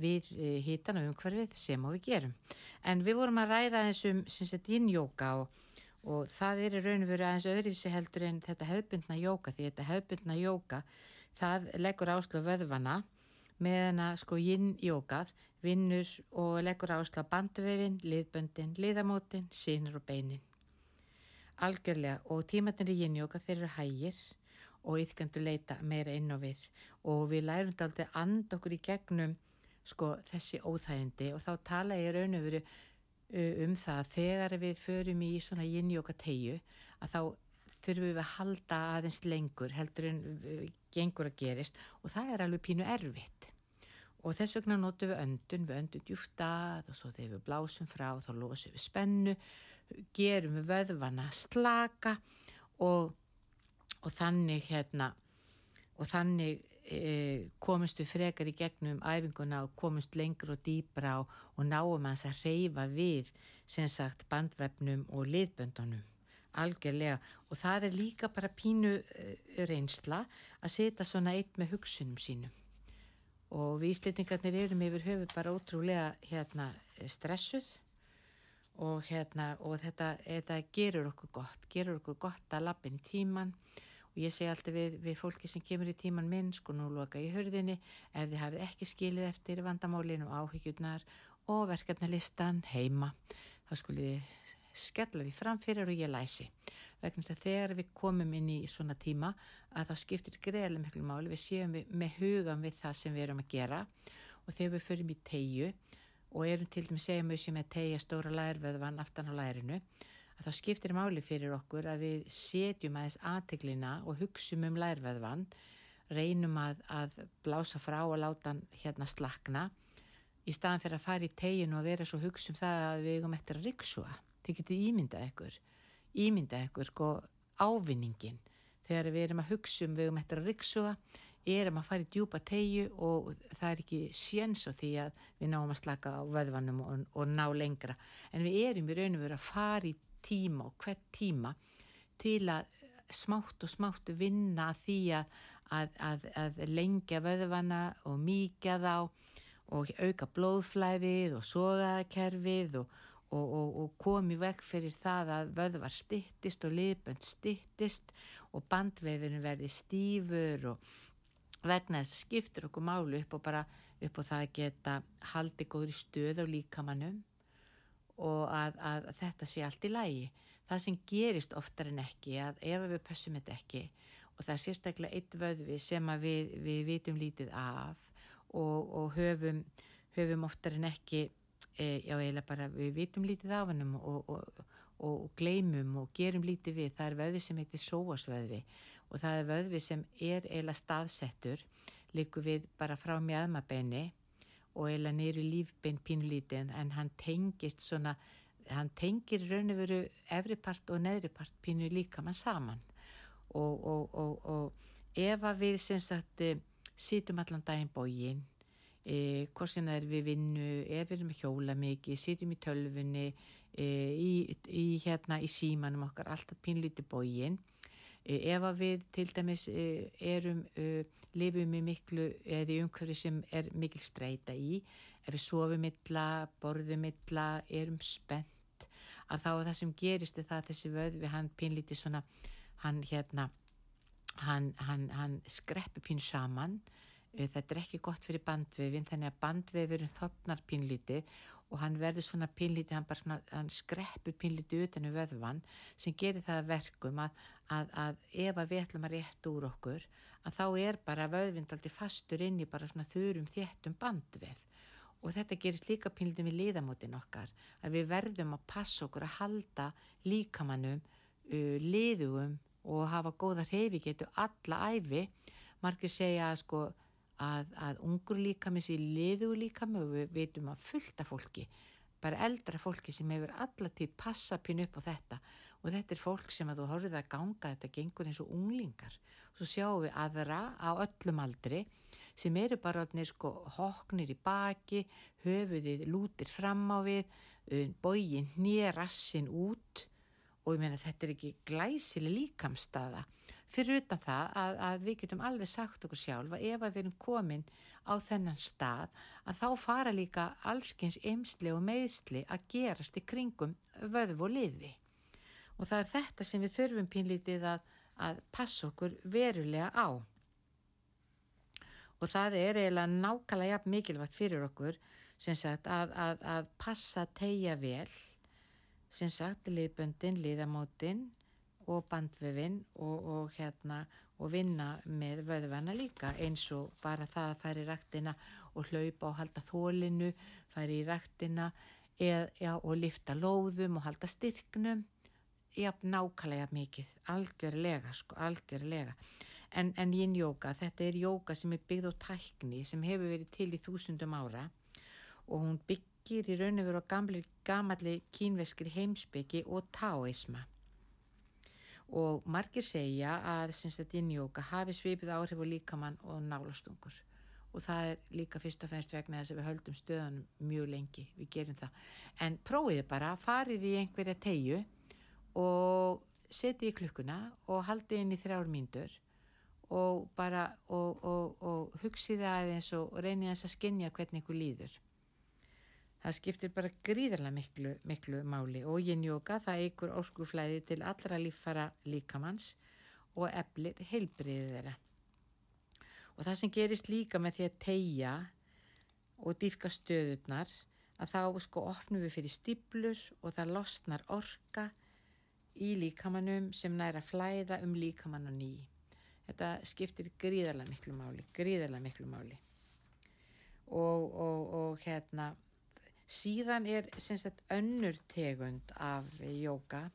við e, hitan og umhverfið sem og við gerum. En við vorum að ræða þessum yin-jóka og, og það er í raun og veru aðeins öðruvísi heldur en þetta hefðbundna jóka því þetta hefðbundna jóka það leggur áslu vöðvana meðan að sko yin-jókað vinnur og leggur ásla bandvefin, liðböndin, liðamótin, sínur og beinin. Algjörlega og tímatnir í yin-jóka þeir eru hægir og yfkandu leita meira inn á við. Og við lærum þetta aldrei and okkur í gegnum sko þessi óþægindi. Og þá tala ég raun og veru um það þegar við förum í svona yin-jóka tegju að þá þurfum við að halda aðeins lengur heldur en gengur að gerist. Og það er alveg pínu erfitt. Og þess vegna notum við öndun, við öndun djúft að og svo þegar við blásum frá þá losum við spennu, gerum við vöðvana slaka og, og þannig hérna og þannig e, komumst við frekar í gegnum æfinguna og komumst lengur og dýbra og, og náum hans að reyfa við sagt bandvefnum og liðböndunum algjörlega. Og það er líka bara pínu e, reynsla að setja svona eitt með hugsunum sínum. Og við íslendingarnir erum yfir höfu bara ótrúlega hérna stressuð og hérna og þetta, þetta gerur okkur gott, gerur okkur gott að lappin í tíman og ég segi alltaf við, við fólki sem kemur í tíman minn sko nú loka í hörðinni ef þið hafið ekki skilið eftir vandamálinu og áhyggjurnar og verkefnalistan heima þá skulið þið skella því framfyrir og ég læsi. Vegna þess að þegar við komum inn í svona tíma að þá skiptir greiðlega miklu máli. Við séum við, með hugan við það sem við erum að gera. Og þegar við förum í tegju og erum til dæmis segjum við sem er tegja stóra lærveðvan aftan á lærinu að þá skiptir máli fyrir okkur að við setjum aðeins aðteglina og hugsum um lærveðvan reynum að, að blása frá og láta hann hérna slakna í staðan fyrir að fara í teginu og vera svo hugsum það að við eigum eftir að riksuga þið getið ímyndað ykkur ímyndað ykkur sko ávinningin þegar við erum að hugsa um við um eftir að riksuga erum að fara í djúpa tegju og það er ekki séns á því að við náum að slaka á veðvanum og, og ná lengra. En við erum í raun og veru að fara í tíma og hvert tíma til að smátt og smátt vinna því að, að, að, að lengja veðvana og mýkja þá og auka blóðflæðið og sogakerfið og og, og, og komi vekk fyrir það að vöðvar stittist og liðbönd stittist og bandvefinu verði stífur og vegna þess að skiptur okkur málu upp og bara upp og það geta haldi góður í stöð á líkamannum og að, að þetta sé allt í lægi. Það sem gerist oftar en ekki að ef við pössum þetta ekki og það er sérstaklega eitt vöðvi sem við, við vitum lítið af og, og höfum, höfum oftar en ekki e, já eiginlega bara við vitum lítið af hannum og, og, og, gleymum og gerum lítið við, það er vöðvi sem heitir sóasvöðvi og það er vöðvi sem er eiginlega staðsettur líku við bara frá mjöðmabenni og eiginlega nýru lífbein pínulítið en hann tengist svona, hann tengir raun og veru efripart og neðripart pínu líka mann saman og ef að við sagt eh, sýtum allan daginn bógin e, hvort sem það er við vinnu, ef við erum að hjóla mikið, sitjum í tölfunni, e, í, í, hérna, í símanum okkar, alltaf pínlíti bógin. E, ef við til dæmis e, erum, e, lifum í miklu eða í umhverfi sem er mikil streyta í, ef við sofum illa, borðum illa, erum spennt, að þá það sem gerist er það að þessi vöðvi, hann pínlíti svona, hann hérna, hann, hann, hann skreppi pínu saman, Eh, þetta er ekki gott fyrir bandvefin þannig að bandvefurinn þotnar pínlíti og hann verður svona pínlíti hann, svona, hann skreppur pínlíti utan um vöðvan sem gerir það verkum að, að, að ef að við ætlum að rétta úr okkur að þá er bara vöðvind aldrei fastur inn í bara svona þurrum þéttum bandvef. Og þetta gerist líka pínlítið við liðamótin okkar að við verðum að passa okkur að halda líkamannum uh, liðugum og hafa góða reyfi getur alla æfi margir segja að sko að, að ungur líkami sé liðugu líkami og við veitum að fullta fólki bara eldra fólki sem hefur allatíð passa pín upp á þetta. Og þetta er fólk sem að þú horfið að ganga þetta gengur eins og unglingar. Svo sjáum við aðra á öllum aldri sem eru bara sko, hoknir í baki, höfuðið lútir fram á við, bógin nýrassin út. Og ég meina þetta er ekki glæsileg líkamstaða. Fyrir utan það að, að við getum alveg sagt okkur sjálf að ef að við erum komin á þennan stað að þá fara líka allskins eimsli og meðsli að gerast í kringum vöðv og liði. Og það er þetta sem við þurfum pínlítið að, að passa okkur verulega á og það er eiginlega nákvæmlega jafn mikilvægt fyrir okkur sagt, að, að passa tegja vel sem sagt liðböndin, liðamótin og bandvefin og, og, hérna, og vinna með vöðvana líka eins og bara það að færi í rættina og hlaupa og halda þólinu, færi í rættina og lifta lóðum og halda styrknum. Jafn nákvæmlega mikið, algjörlega sko, algjörlega. En, en yin yoga, þetta er yoga sem er byggð á tækni sem hefur verið til í þúsundum ára og hún byggir í raun og veru á gamli, gamalli kínveskri heimsbyggi og taoisma og margir segja að yoga hafi svipið áhrif og líkamann og nálastungur. Og það er líka fyrst og fennst vegna þess að við höldum stöðanum mjög lengi, við gerum það. En prófiði bara, farið í einhverja tegju og setið í klukkuna og haldið inn í þrjár mínur og bara og, og, og hugsið aðeins og reynið að skinja hvernig ykkur líður. Það skiptir bara gríðarlega miklu, miklu máli. Og yin yoga það eigur orkuflæði til allra líffara líkamanns og eflir heilbriðið þeirra. Og það sem gerist líka með því að tegja og dýfka stöðurnar að þá sko opnum við fyrir stiplur og það losnar orka í líkamannum sem næra flæða um líkamann og nýj þetta skiptir gríðarlega miklu máli gríðarlega miklu máli. Og, og, og hérna síðan er sagt, önnur tegund af jóka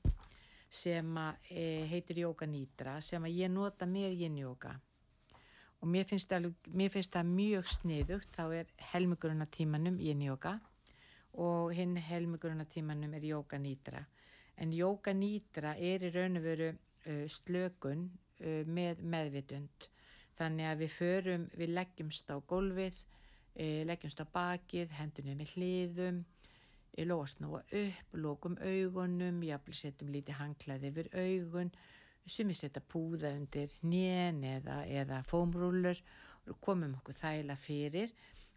sem e, heitir jóka nýtra sem ég nota með yin jóka og mér finnst, alveg, mér finnst það mjög sniðugt. Þá er helmuguruna tímanum yin jóka og hinn helmuguruna tímanum er jóka nýtra en jóka nýtra er í raun og veru uh, slökun uh, með meðvitund. Þannig að við förum, við leggjumst á gólfið, leggjumst á bakið, hendunum með hliðum uh, losnúa upp lókum augunum, jáfnvel setjum lítið hanglaði yfir augun. Sem við setja púða undir nén eða, eða fómrúlur komum okkur þægla fyrir.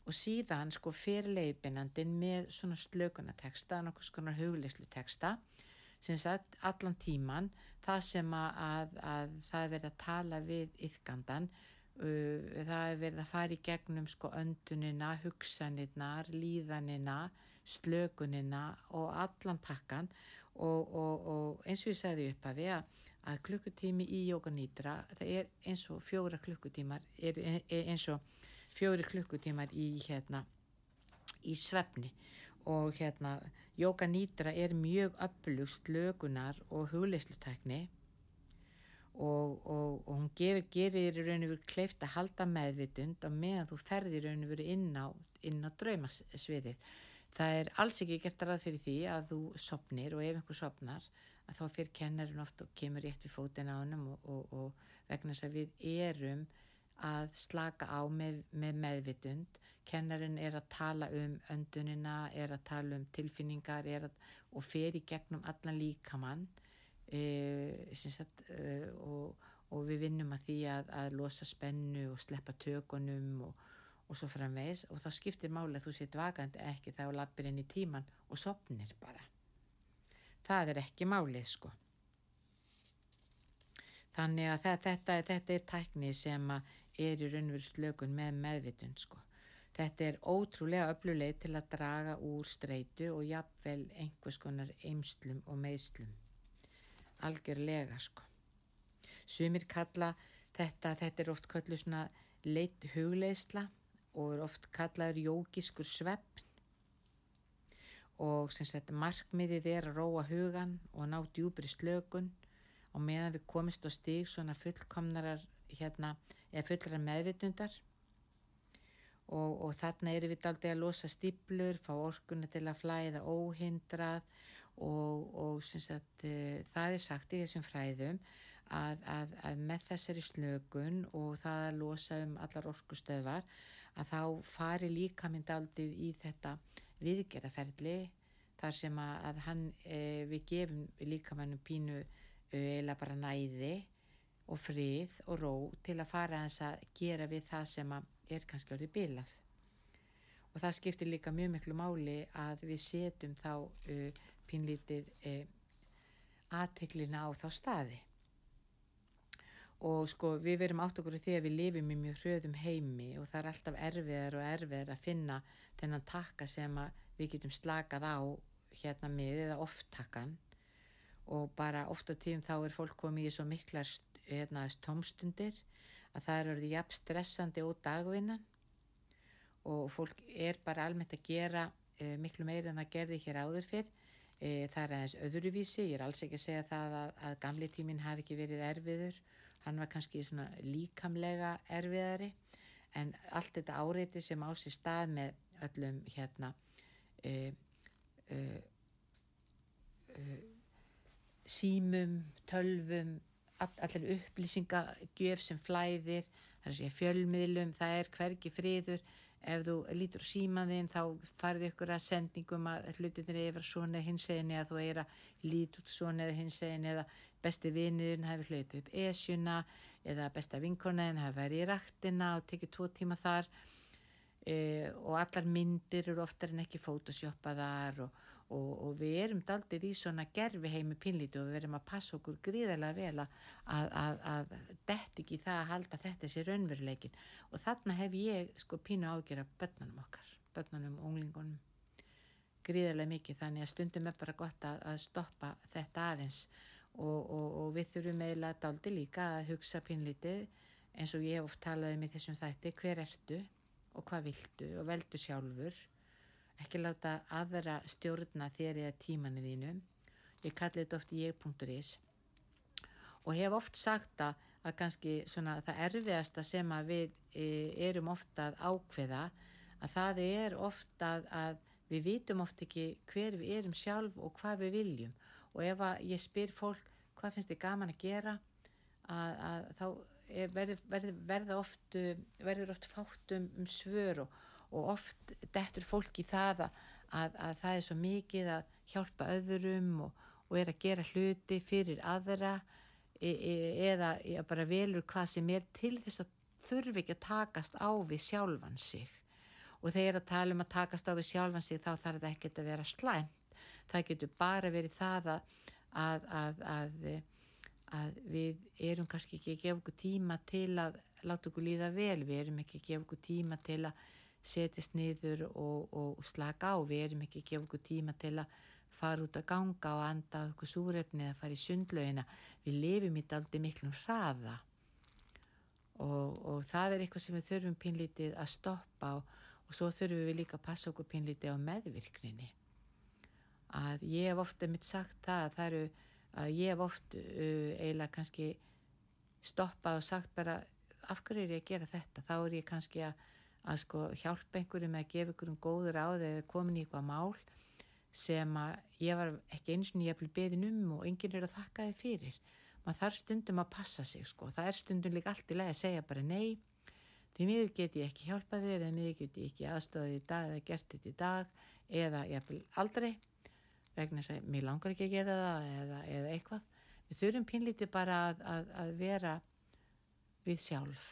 Og síðan sko fyrir leiðbeinandin með svona slökunateksta, nokkuð svona hugleislu teksta sem sagt allan tíman það sem að, að, að það er verið að tala við yfgandan það er verið að fara í gegnum sko öndunina, hugsanirnar líðanina, slökunina og allan pakkan og, og, og eins og ég segði upp að við að klukkutími í jókanýtra það er eins og fjóra klukkutímar er, er eins og fjóri klukkutímar í hérna í svefni. Og hérna Jóka Nýtra er mjög öflugst lögunar og hugleislutekni og, og, og hún gerir, gerir í raun og veru kleift að halda meðvitund og meðan þú ferðir í raun og veru inn á, á draumasviðið. Það er alls ekki gert ræð fyrir því að þú sopnir og ef einhver sopnar að þá fyrir kennarinn oft og kemur rétt við fótinn á hennum og, og vegna þess að við erum að slaka á með, með meðvitund kennarinn er að tala um öndunina, er að tala um tilfinningar að, og fer í gegnum allan líkamann e, sagt, e, og, og við vinnum að því að, að losa spennu og sleppa tökunum og, og svo framvegs og þá skiptir máli að þú sétt vakandi ekki þá lappir inn í tíman og sopnir bara það er ekki málið sko þannig að þetta, þetta er tækni sem er í raunveru slökun með meðvitund sko. Þetta er ótrúlega öfluleið til að draga úr streitu og jafnvel einhvers konar eimslum og meðslum. Algjörlega sko. Sumir kalla þetta, þetta er oft kallu svona leitt hugleisla og er oft kallaður jókiskur svefn. Og sem sagt markmiðið er að róa hugan og ná djúbri slökun. Og meðan við komist á stíg svona fullkomnarar hérna, eða fullrar meðvitundar. Og, og þarna eru við aldrei að losa stíplur, fá orkunna til að flæða óhindrað og, og sagt uh, það er sagt í þessum fræðum að, að, að með þessari slökun og það að losa um allar orkustöðvar að þá fari líka mynd aldrei í þetta viðgerðaferli þar sem að, að hann, e, við gefum líka mannum pínu eða bara næði og frið og ró til að fara að að gera við það sem er kannski orðið bilað. Og það skiptir líka mjög miklu máli að við setjum þá uh, pínlítið uh, aðteklina á þá staði. Og sko við verum átt okkur því að við lifum í mjög hröðum heimi og það er alltaf erfiðar og erfiðar að finna þennan takka sem við getum slakað á hérna með eða oft-takkan og bara ofta tíum þá er fólk komið í svo miklar hérna, tómstundir að það er orðið jafn stressandi og dagvinnan. Og fólk er bara almennt að gera e, miklu meira en það gerði hér áður fyrr e, það er aðeins öðruvísi. Ég er alls ekki að segja það að, að gamli tímin hafi ekki verið erfiður. Hann var kannski svona líkamlega erfiðari. En allt þetta áreiti sem á sér stað með öllum hérna e, símum, tölvum, allir upplýsingagjöf sem flæðir, það er að segja fjölmiðlum, það er hvergi friður, ef þú lítur símaðinn þá farið ykkur að sendingum að hlutinir yfir svona hinsegin eða þú er að lít út svona eða hinsegin eða besti vinniðin hafi hlaupið upp esjuna eða besta vinkonaðin hafi verið í rættina og tekið tvo tíma þar. E, og allar myndir eru oftar en ekki fótoshoppaðar og og, og við erum daldið í svona gerfi heimi pinlítu og við erum að passa okkur gríðarlega vel að, að, að dett ekki það að halda þetta sér raunveruleikin og þarna hef ég sko pínu ágjör af börnunum okkar, börnunum og unglingunum gríðarlega mikið. Þannig að stundum er bara gott að, að stoppa þetta aðeins. Og, og, og við þurfum eiginlega daldi líka að hugsa pinlítið eins og ég oft talaði með þessum þætti hver ertu og hvað viltu og veldu sjálfur ekki láta aðra stjórna þér eða tímanu þínu. Ég kalli þetta oft ég.is og hef oft sagt að, að kannski svona það erfiðasta sem að við e, erum ofta að ákveða að það er ofta að, að við vitum ofta ekki hver við erum sjálf og hvað við viljum. Og ef að ég spyr fólk hvað finnst þið gaman að gera? að, að þá verður verð, verð oft, verður oft fátt um, um svör og og oft dettur fólk í það að, að, að það er svo mikið að hjálpa öðrum og, og er að gera hluti fyrir aðra e, e, eða bara velur hvað sem er til þess að þurfi ekki að takast á við sjálfan sig. Og þegar að tala um að takast á við sjálfan sig þá þarf það ekkert að vera slæmt. Það getur bara verið það að, að að við erum kannski ekki að gefa okkur tíma til að láta okkur líða vel, við erum ekki að gefa okkur tíma til að setjast niður og, og slaka á. Við erum ekki að gefa okkur tíma til að fara út að ganga og anda okkur súrefni eða fara í sundlaugina. Við lifum í daldi miklum hraða. Og, og það er eitthvað sem við þurfum pinlítið að stoppa og, og svo þurfum við líka að passa okkur pinlítið á meðvirkninni. Að ég hef ofta mitt sagt það að það eru að ég hef oft uh, eiginlega kannski stoppað og sagt bara af hverju er ég að gera þetta? Þá er ég kannski að að sko hjálpa einhverju með að gefa einhverjum góður á þegar komin í eitthvað mál sem að ég var ekki eins og ég hef beðin um og enginn er að þakka þið fyrir. Maður þarf stundum að passa sig sko. Það er stundum líka allt í lagi að segja bara nei því miður get ég ekki hjálpa þið eða miður get ég ekki aðstofið í dag eða gert þetta í dag eða ég hef aldrei vegna þess að mér langar ekki að gera það eða, eða eitthvað. Við þurfum pinlítið bara að, að, að vera við sjálf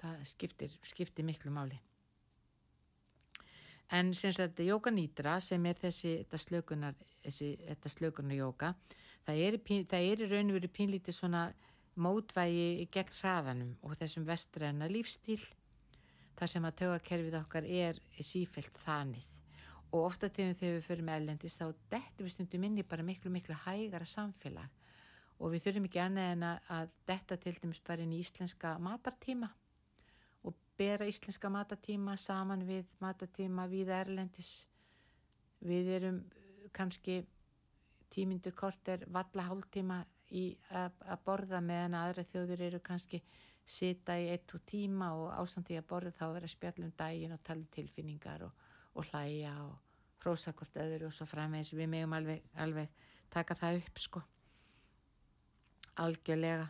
það skiptir, skiptir miklu máli. En sem sagt Jóka Nýdra sem er þessi þetta slökunar, þessi, þetta slökunar jóka það er, það er í raun og veru pínlítið svona mótvægi gegn hraðanum og þessum vestræna lífstíl þar sem að tögakerfið okkar er sífælt þanið. Og ofta tíðum þegar við förum ellendist þá dettum við stundum inn í bara miklu miklu hægara samfélag. Og við þurfum ekki annað en að detta til dæmis bara inn í íslenska matartíma bera íslenska matatíma saman við matatíma við Erlendis. Við erum uh, kannski tímyndur korter valla hálftíma í að borða meðan aðra þjóður eru kannski sita í eitt og tíma og ástandi að borða þá vera spjallum daginn og tala um tilfinningar og, og hlæja og hrósa hvort öðru og svo framvegis. Við megum alveg, alveg taka það upp sko. Algjörlega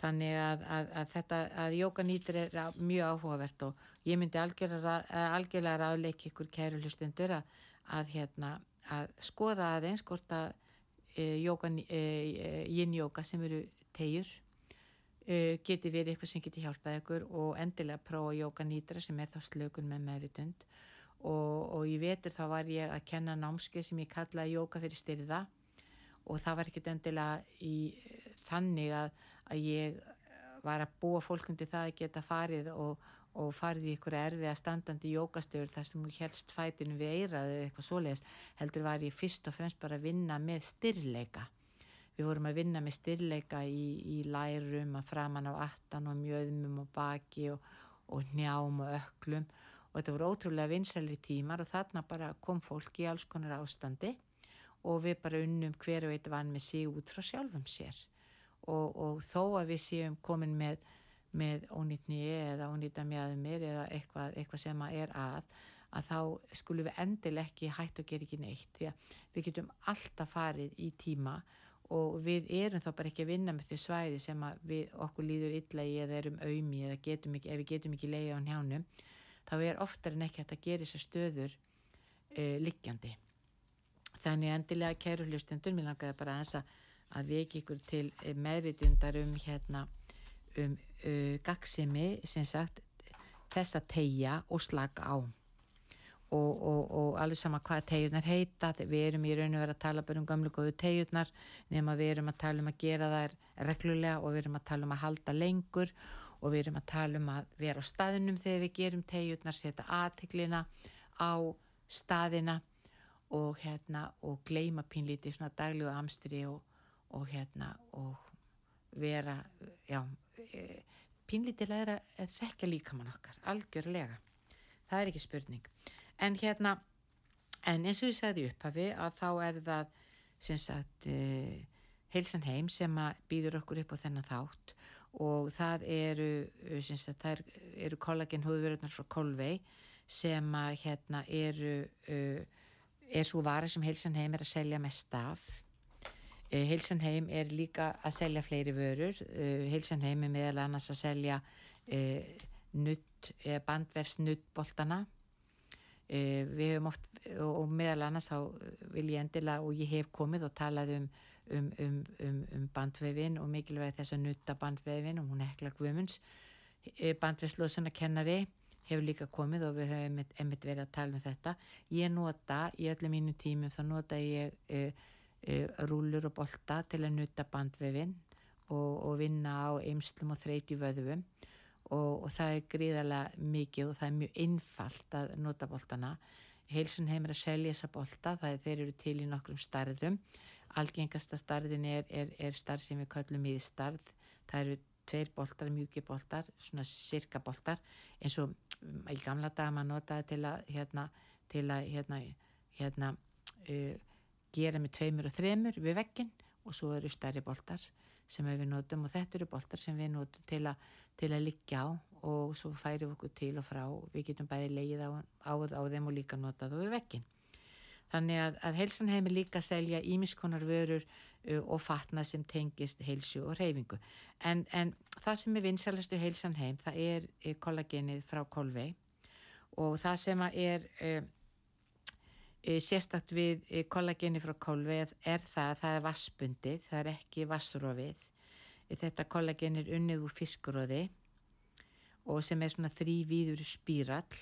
þannig að, að, að þetta að jóka nýtir er mjög áhugavert og ég myndi algjörlega, algjörlega ráðleik ykkur kæru hlustundur að, hérna að skoða að e, jóka, e, sem eru tegjur e, geti verið eitthvað sem geti hjálpað ykkur og endilega prófa jóka nýtra sem er þá slökun með meðvitund. Og, og í vetur þá var ég að kenna námskeið sem ég kallaði jóka fyrir styrða og það var ekkert endilega í þannig að, að ég var að búa fólk undir það að geta farið og, og farið í ykkur erfiða standandi jókastöður þar sem þú helst fætinu við eiraði eða eitthvað svoleiðist heldur var ég fyrst og fremst bara að vinna með styrleika við vorum að vinna með styrleika í, í lærum að framan á attan og mjöðmum og baki og, og njám og öklum. Og þetta voru ótrúlega vinsæli tímar og þarna bara kom fólk í alls konar ástandi og við bara unnum hver og eitt vann með sig út frá sjálfum sér og, og þó að við séum komin með, með ónýtni eða ónýta mjöðumir eða eitthvað, eitthvað sem að er að að þá skulum við endil ekki hægt og gera ekki neitt. Því að við getum alltaf farið í tíma og við erum þá bara ekki að vinna með því svæði sem að við okkur líður illa í eða erum auðmi eða getum ekki, ef við getum ekki leiði á njánum þá er oftar en ekki hægt að gera þessar stöður uh, liggjandi. Þannig endilega kæru hlustendur mér langaði bara aðeins að, að veki ykkur til eh, meðvitundar um hérna um uh, gagsimi sem sagt þess að tegja og slaka á. Og, og, og alveg sama hvað tegjurnar heita við erum í raun og vera að tala bara um gamlu góðu tegjurnar nema við erum að tala um að gera þær reglulega og við erum að tala um að halda lengur og við erum að tala um að vera á staðinum þegar við gerum tegjurnar setja aðtiklina á staðina og hérna og gleima pínlítið svona daglegu amstri og, og hérna og vera já, e, að þekka líkamann okkar, algjörlega. Það er ekki spurning. En hérna, en eins og ég sagði upphafi að þá er það sem sagt e, heilsan heim sem býður okkur upp á þennan þátt. Og það eru sem sagt, það er, eru kollagen húðverðunar frá Kolvei sem að hérna eru uh, er svo vara sem Heilsan Heim er að selja mest af. Uh, Heilsan Heim er líka að selja fleiri vörur. Uh, Heilsan Heim er meðal annars að selja uh, nutt, bandvefs nuttboltana. Uh, við höfum oft, og, meðal annars þá vil ég endilega og ég hef komið og talað um, um, um, um, um bandvefin og mikilvæg þess að nutta bandvefin og hún hekla Guðmunds. Bandvefslóðsuna kennari hefur líka komið og við höfum einmitt, verið að tala um þetta. Ég nota í öllum mínu tímum þá nota ég uh, rúlur og bolta til að nuta bandvefin og, og vinna á eimslum og þreyti vöðum og, og það er gríðarlega mikið og það er mjög einfalt að nota boltana. Heilsun heimir að selja þessa bolta, það er þeir eru til í nokkrum starðum. Algengasta starðin er, er, er starð sem við kallum íðstarð. Það eru tveir boltar, mjúki boltar, svona sirka boltar eins og í gamla daga maður notaði til að hérna, til að hérna, hérna uh, gera með tveimur og þremur við veggin og svo eru stærri boltar sem við notum og þetta eru boltar sem við notum til, a, til að liggja á og svo færi við okkur til og frá. Við getum bæði leið á, á, á þeim og líka notað við veggin þannig að, að heilsan heimi líka selja ímiskonar vörur uh, og fatna sem tengist heilsu og reyfingu en, en það sem er vinsalastu heilsan heim það er, kollagenið frá kolvei og það sem er uh, sérstakt við uh, kollagenið frá kolvei er, það að það er vassbundið, það er ekki vassrófið þetta kollagen er unnið úr fiskróði og sem er svona þrývíður spírall.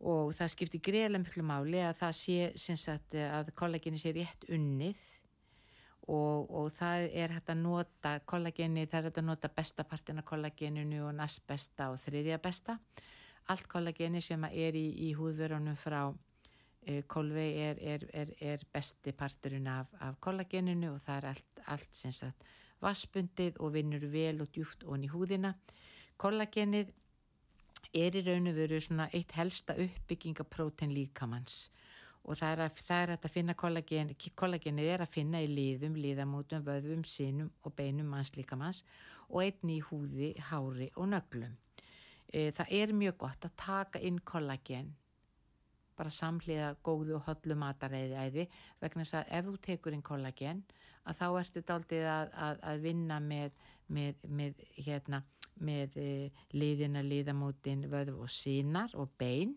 Og það skiptir greiðlega miklu máli að það sé sagt, að kollageni sé rétt unnið. Og, og það er hægt að nota kollageni, það er hægt að nota bestapartina kollageninu og næst besta og þriðja besta. Allt kollageni sem er í, í húðverunum frá kolvei er, er, er, er besti parturinn af, af kollageninu og það er allt, allt sem sagt vassbundið og vinnur vel og djúft onni húðina kollagenið er í raun og veru svona eitt helsta uppbyggingaprótein líkamanns og það er, að, það að finna kollagen, kollagenið er að finna í liðum, liðamótum, vöðum, sinum og beinum mannslíkamanns og einni í húði, hári og nöglum. E, það er mjög gott að taka inn kollagen bara samhliða góðu og hodlu mataræði vegna þess að ef þú tekur inn kollagen að þá ertu daldið að, að, að vinna með, með, með, hérna, með e, liðina, liðamótin, vöðu og sínar og bein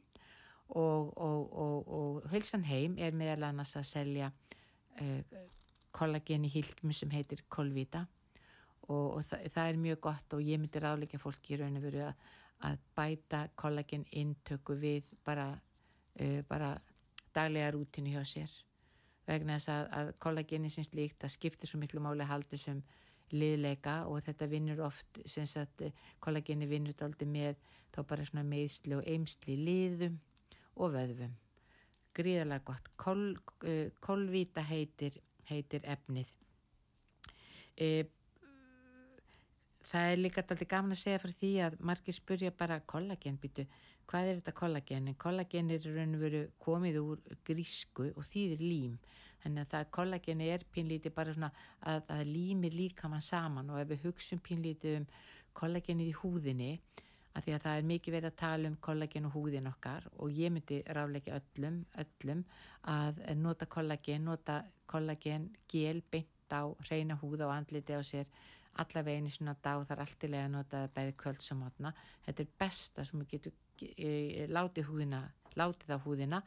og, og, og, og Hölsan heim er meðal annars að selja uh, kollagen í hilkmi sem heitir Kolvita og það, það er mjög gott og ég myndi ráðleika fólki í raun og veru að, að bæta kollagen intöku við bara, bara daglega rútinu hjá sér vegna þess að, að kollageni sem slíkt það skiptir svo miklu máli haldi sem liðleika og þetta vinnur oft sem sagt kollageni vinnur aldrei með þá bara svona meðsli og eimsli liðum og vöðvum. Gríðarlega gott. Kol, uh, kolvíta heitir, heitir efnið. E, það er líka alltaf gaman að segja fyrir því að margir spurja bara kollagen býtu, hvað er þetta kollagen? En kollagen er raun og veru komið úr grísku og þýðir lím. Þannig að það kollageni er pínlítið bara svona að, að límir líka mann saman og ef við hugsum pínlítið um kollagenið í húðinni að því að það er mikið verið að tala um kollagen og húðin okkar og ég myndi ráleika öllum, öllum að nota kollagen, nota kollagen gel beint á reyna húða og andliti á sér allavega einu svona dag og það er alltilega að nota bæði kvöldsamotna. Þetta er besta sem við getum látið húðina, látið á húðina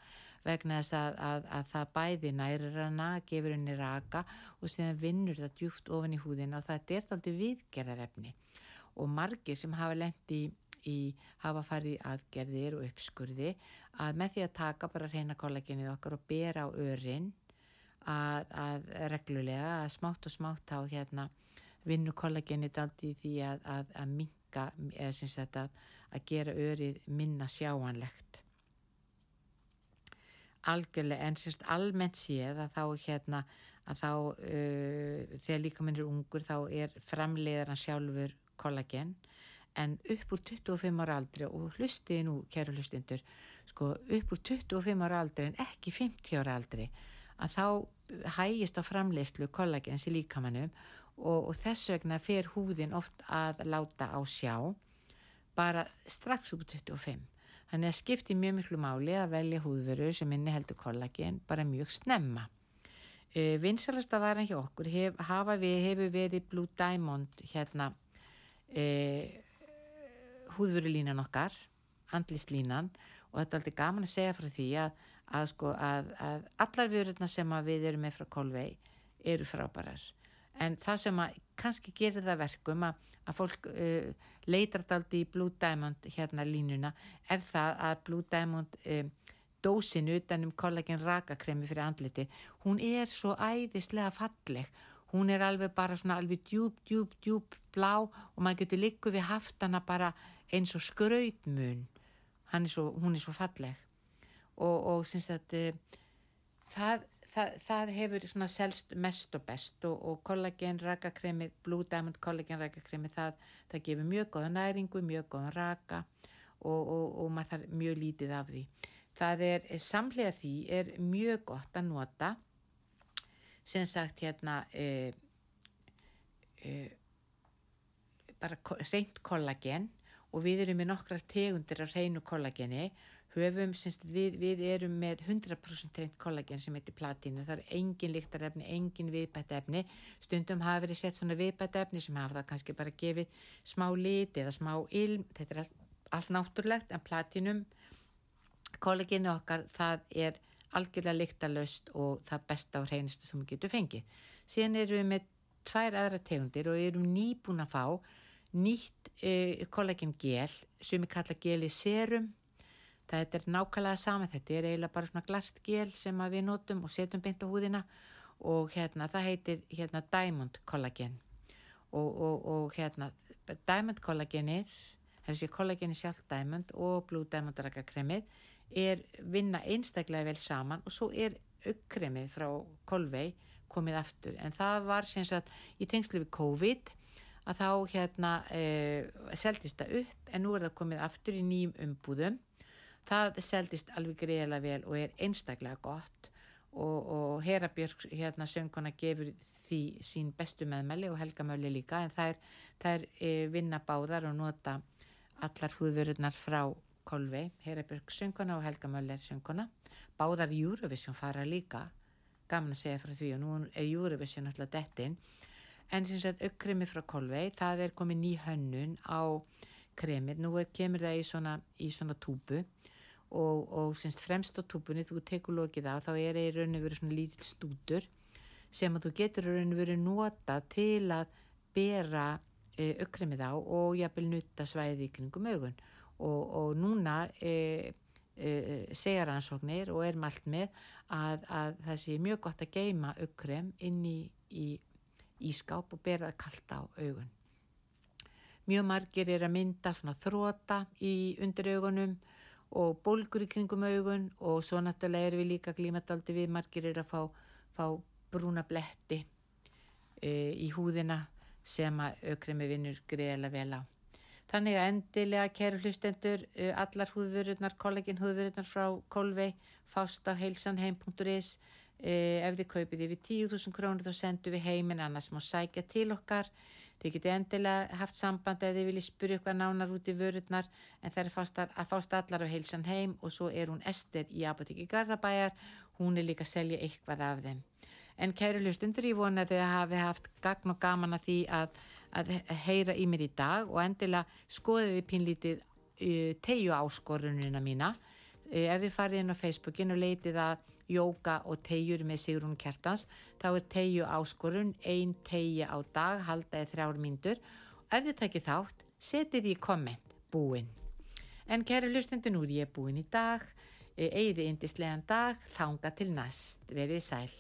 vegna þess að, að, að það bæði nærir hana, gefur henni raka og síðan vinnur það djúft ofin í húðina og það er alltaf viðgerðarefni. Og margir sem hafa lendi í í hafa farið aðgerðir og uppskurði að með því að taka bara reyna kollagenið okkar og bera á örin að, að reglulega að smátt og smátt á hérna vinnu kollagenið allt í því að, að minka eða sem sagt að gera örið minna sjáanlegt. Algjörlega en semst almennt séð að þá hérna að þá uh, þegar líka minn er ungur þá er framleiðaran sjálfur kollagen. En upp úr 25 ára aldri og hlustiði nú, kæru hlustindur, sko upp úr 25 ára aldri en ekki 50 ára aldri að þá hægist á framleyslu kollagens í líkamannum og, og þess vegna fer húðin oft að láta á sjá bara strax upp úr 25. Þannig að skipti mjög miklu máli að velja húðveru sem inni heldur kollagen bara mjög snemma. E, Vinsalasta varan hjá okkur hef, hafa við, hefur verið Blue Diamond hérna e, húðvörulínan okkar, andlislínan og þetta er alltaf gaman að segja frá því að, að, sko, að, að allar vörurna sem við erum með frá Kolvei eru frábærar. En það sem kannski gerir það verkum að fólk uh, leitar alltaf í Blue Diamond hérna línuna er það að Blue Diamond uh, dósin utanum kollagen rakakremi fyrir andliti, hún er svo æðislega falleg. Hún er alveg bara svona alveg djúb, djúb, djúb blá og maður getur líku við haft hana bara eins og skrautmun. Hún er svo falleg. Og, og syns að uh, það, það, það hefur svona selst mest og best og, og kollagen rakakremi, Blue Diamond kollagen rakakremi það, það gefur mjög góða næringu, mjög góða raka og, og maður þarf mjög lítið af því. Það er, samlega því er mjög gott að nota sem sagt hérna uh, uh, bara reynd kollagen og við erum með nokkrar tegundir af reynu kollageni höfum, semst, við, við erum með 100% reynd kollagen sem heitir platínu, það er engin líktarefni, engin viðbættefni, stundum hafa verið sett svona viðbættefni sem hafa það kannski bara gefið smá lit eða smá ilm, þetta er allt, allt náttúrulegt en platínum kollageni okkar það er algjörlega líktalöst og það besta og reynista sem við getum fengið. Síðan erum við með tvær aðra tegundir og erum nýbúin að fá nýtt eh, kollagengel sem við kalla geli serum þetta er nákvæmlega sama þetta er eiginlega bara svona glast gel sem við notum og setjum beint á húðina og hérna það heitir hérna diamond kollagen og, og, og hérna diamond kollagenið þessi kollageni sjálf diamond og blue diamond rakakremið er vinna einstaklega vel saman og svo er aukkremið frá Kolvei komið aftur. En það var sem sagt í tengslu við COVID að þá hérna uh, seldist það upp en nú er það komið aftur í nýjum umbúðum það seldist alveg greiðlega vel og er einstaklega gott. Og, og Hera Björk hérna sönguna gefur því sín bestu meðmæli og Helga Möli líka en það er, það er e, vinna báðar og nota allar húðvörurnar frá Kolvei, Hera Björk sönguna og Helga Möli sönguna báðar Eurovision fara líka. Gaman að segja frá því og nú er Eurovision alltaf dettin en sem sagt aukkremi frá Kolvei það er komið ný hönnun á kremið, nú er, kemur það í svona, í svona túbu og, og semst fremst á túbunni þú tekur lokið á þá er í rauninu verið svona lítill stútur sem að þú getur í rauninu verið nota til að bera e, aukkremið á og jafnvel nutta svæði í kringum augun og, og núna e, e, segja rannsóknir og er mælt með að, að það sé mjög gott að geima aukkrem inn í, í ískáp og bera það kallt á augun. Mjög margir er að mynda svona þróta í undir augunum og bólgur í kringum augun og svo náttúrulega erum við líka glímadaldi við margir er að fá, fá brúna bletti e, í húðina sem að aukremi vinnur greiðilega vel á. Þannig að endilega, kæru hlustendur, e, allar húðvörurnar, kollagin húðvörurnar frá Kolvei, fást á heilsanheim.is Eh, ef þið kaupið yfir 10.000 krónur þá sendum við heiminn annars má sækja til okkar þið getið endilega haft samband eða þið viljið spyrja okkar nánar út í vörurnar en það er fást að, fást allar á heilsan heim og svo er hún Ester í Apotekki Garðabæjar. Hún er líka að selja eitthvað af þeim. En kæru hlustundur ég vona að þið hafi haft gagn og gaman að því að, að heyra í mér í dag og endilega skoðiði pínlítið uh, tegju áskorunina mína. Uh, ef þið farið inn á Facebookin og leitið að jóka og tegjur með Sigrun Kjartans. Þá er tegju áskorun ein tegja á dag, haldaði þrjár myndur og ef þið takkið þátt setið í komment búinn. En kæru hlustandi nú er ég búinn í dag. Eigði indislegan dag þánga til næst, verið sæl.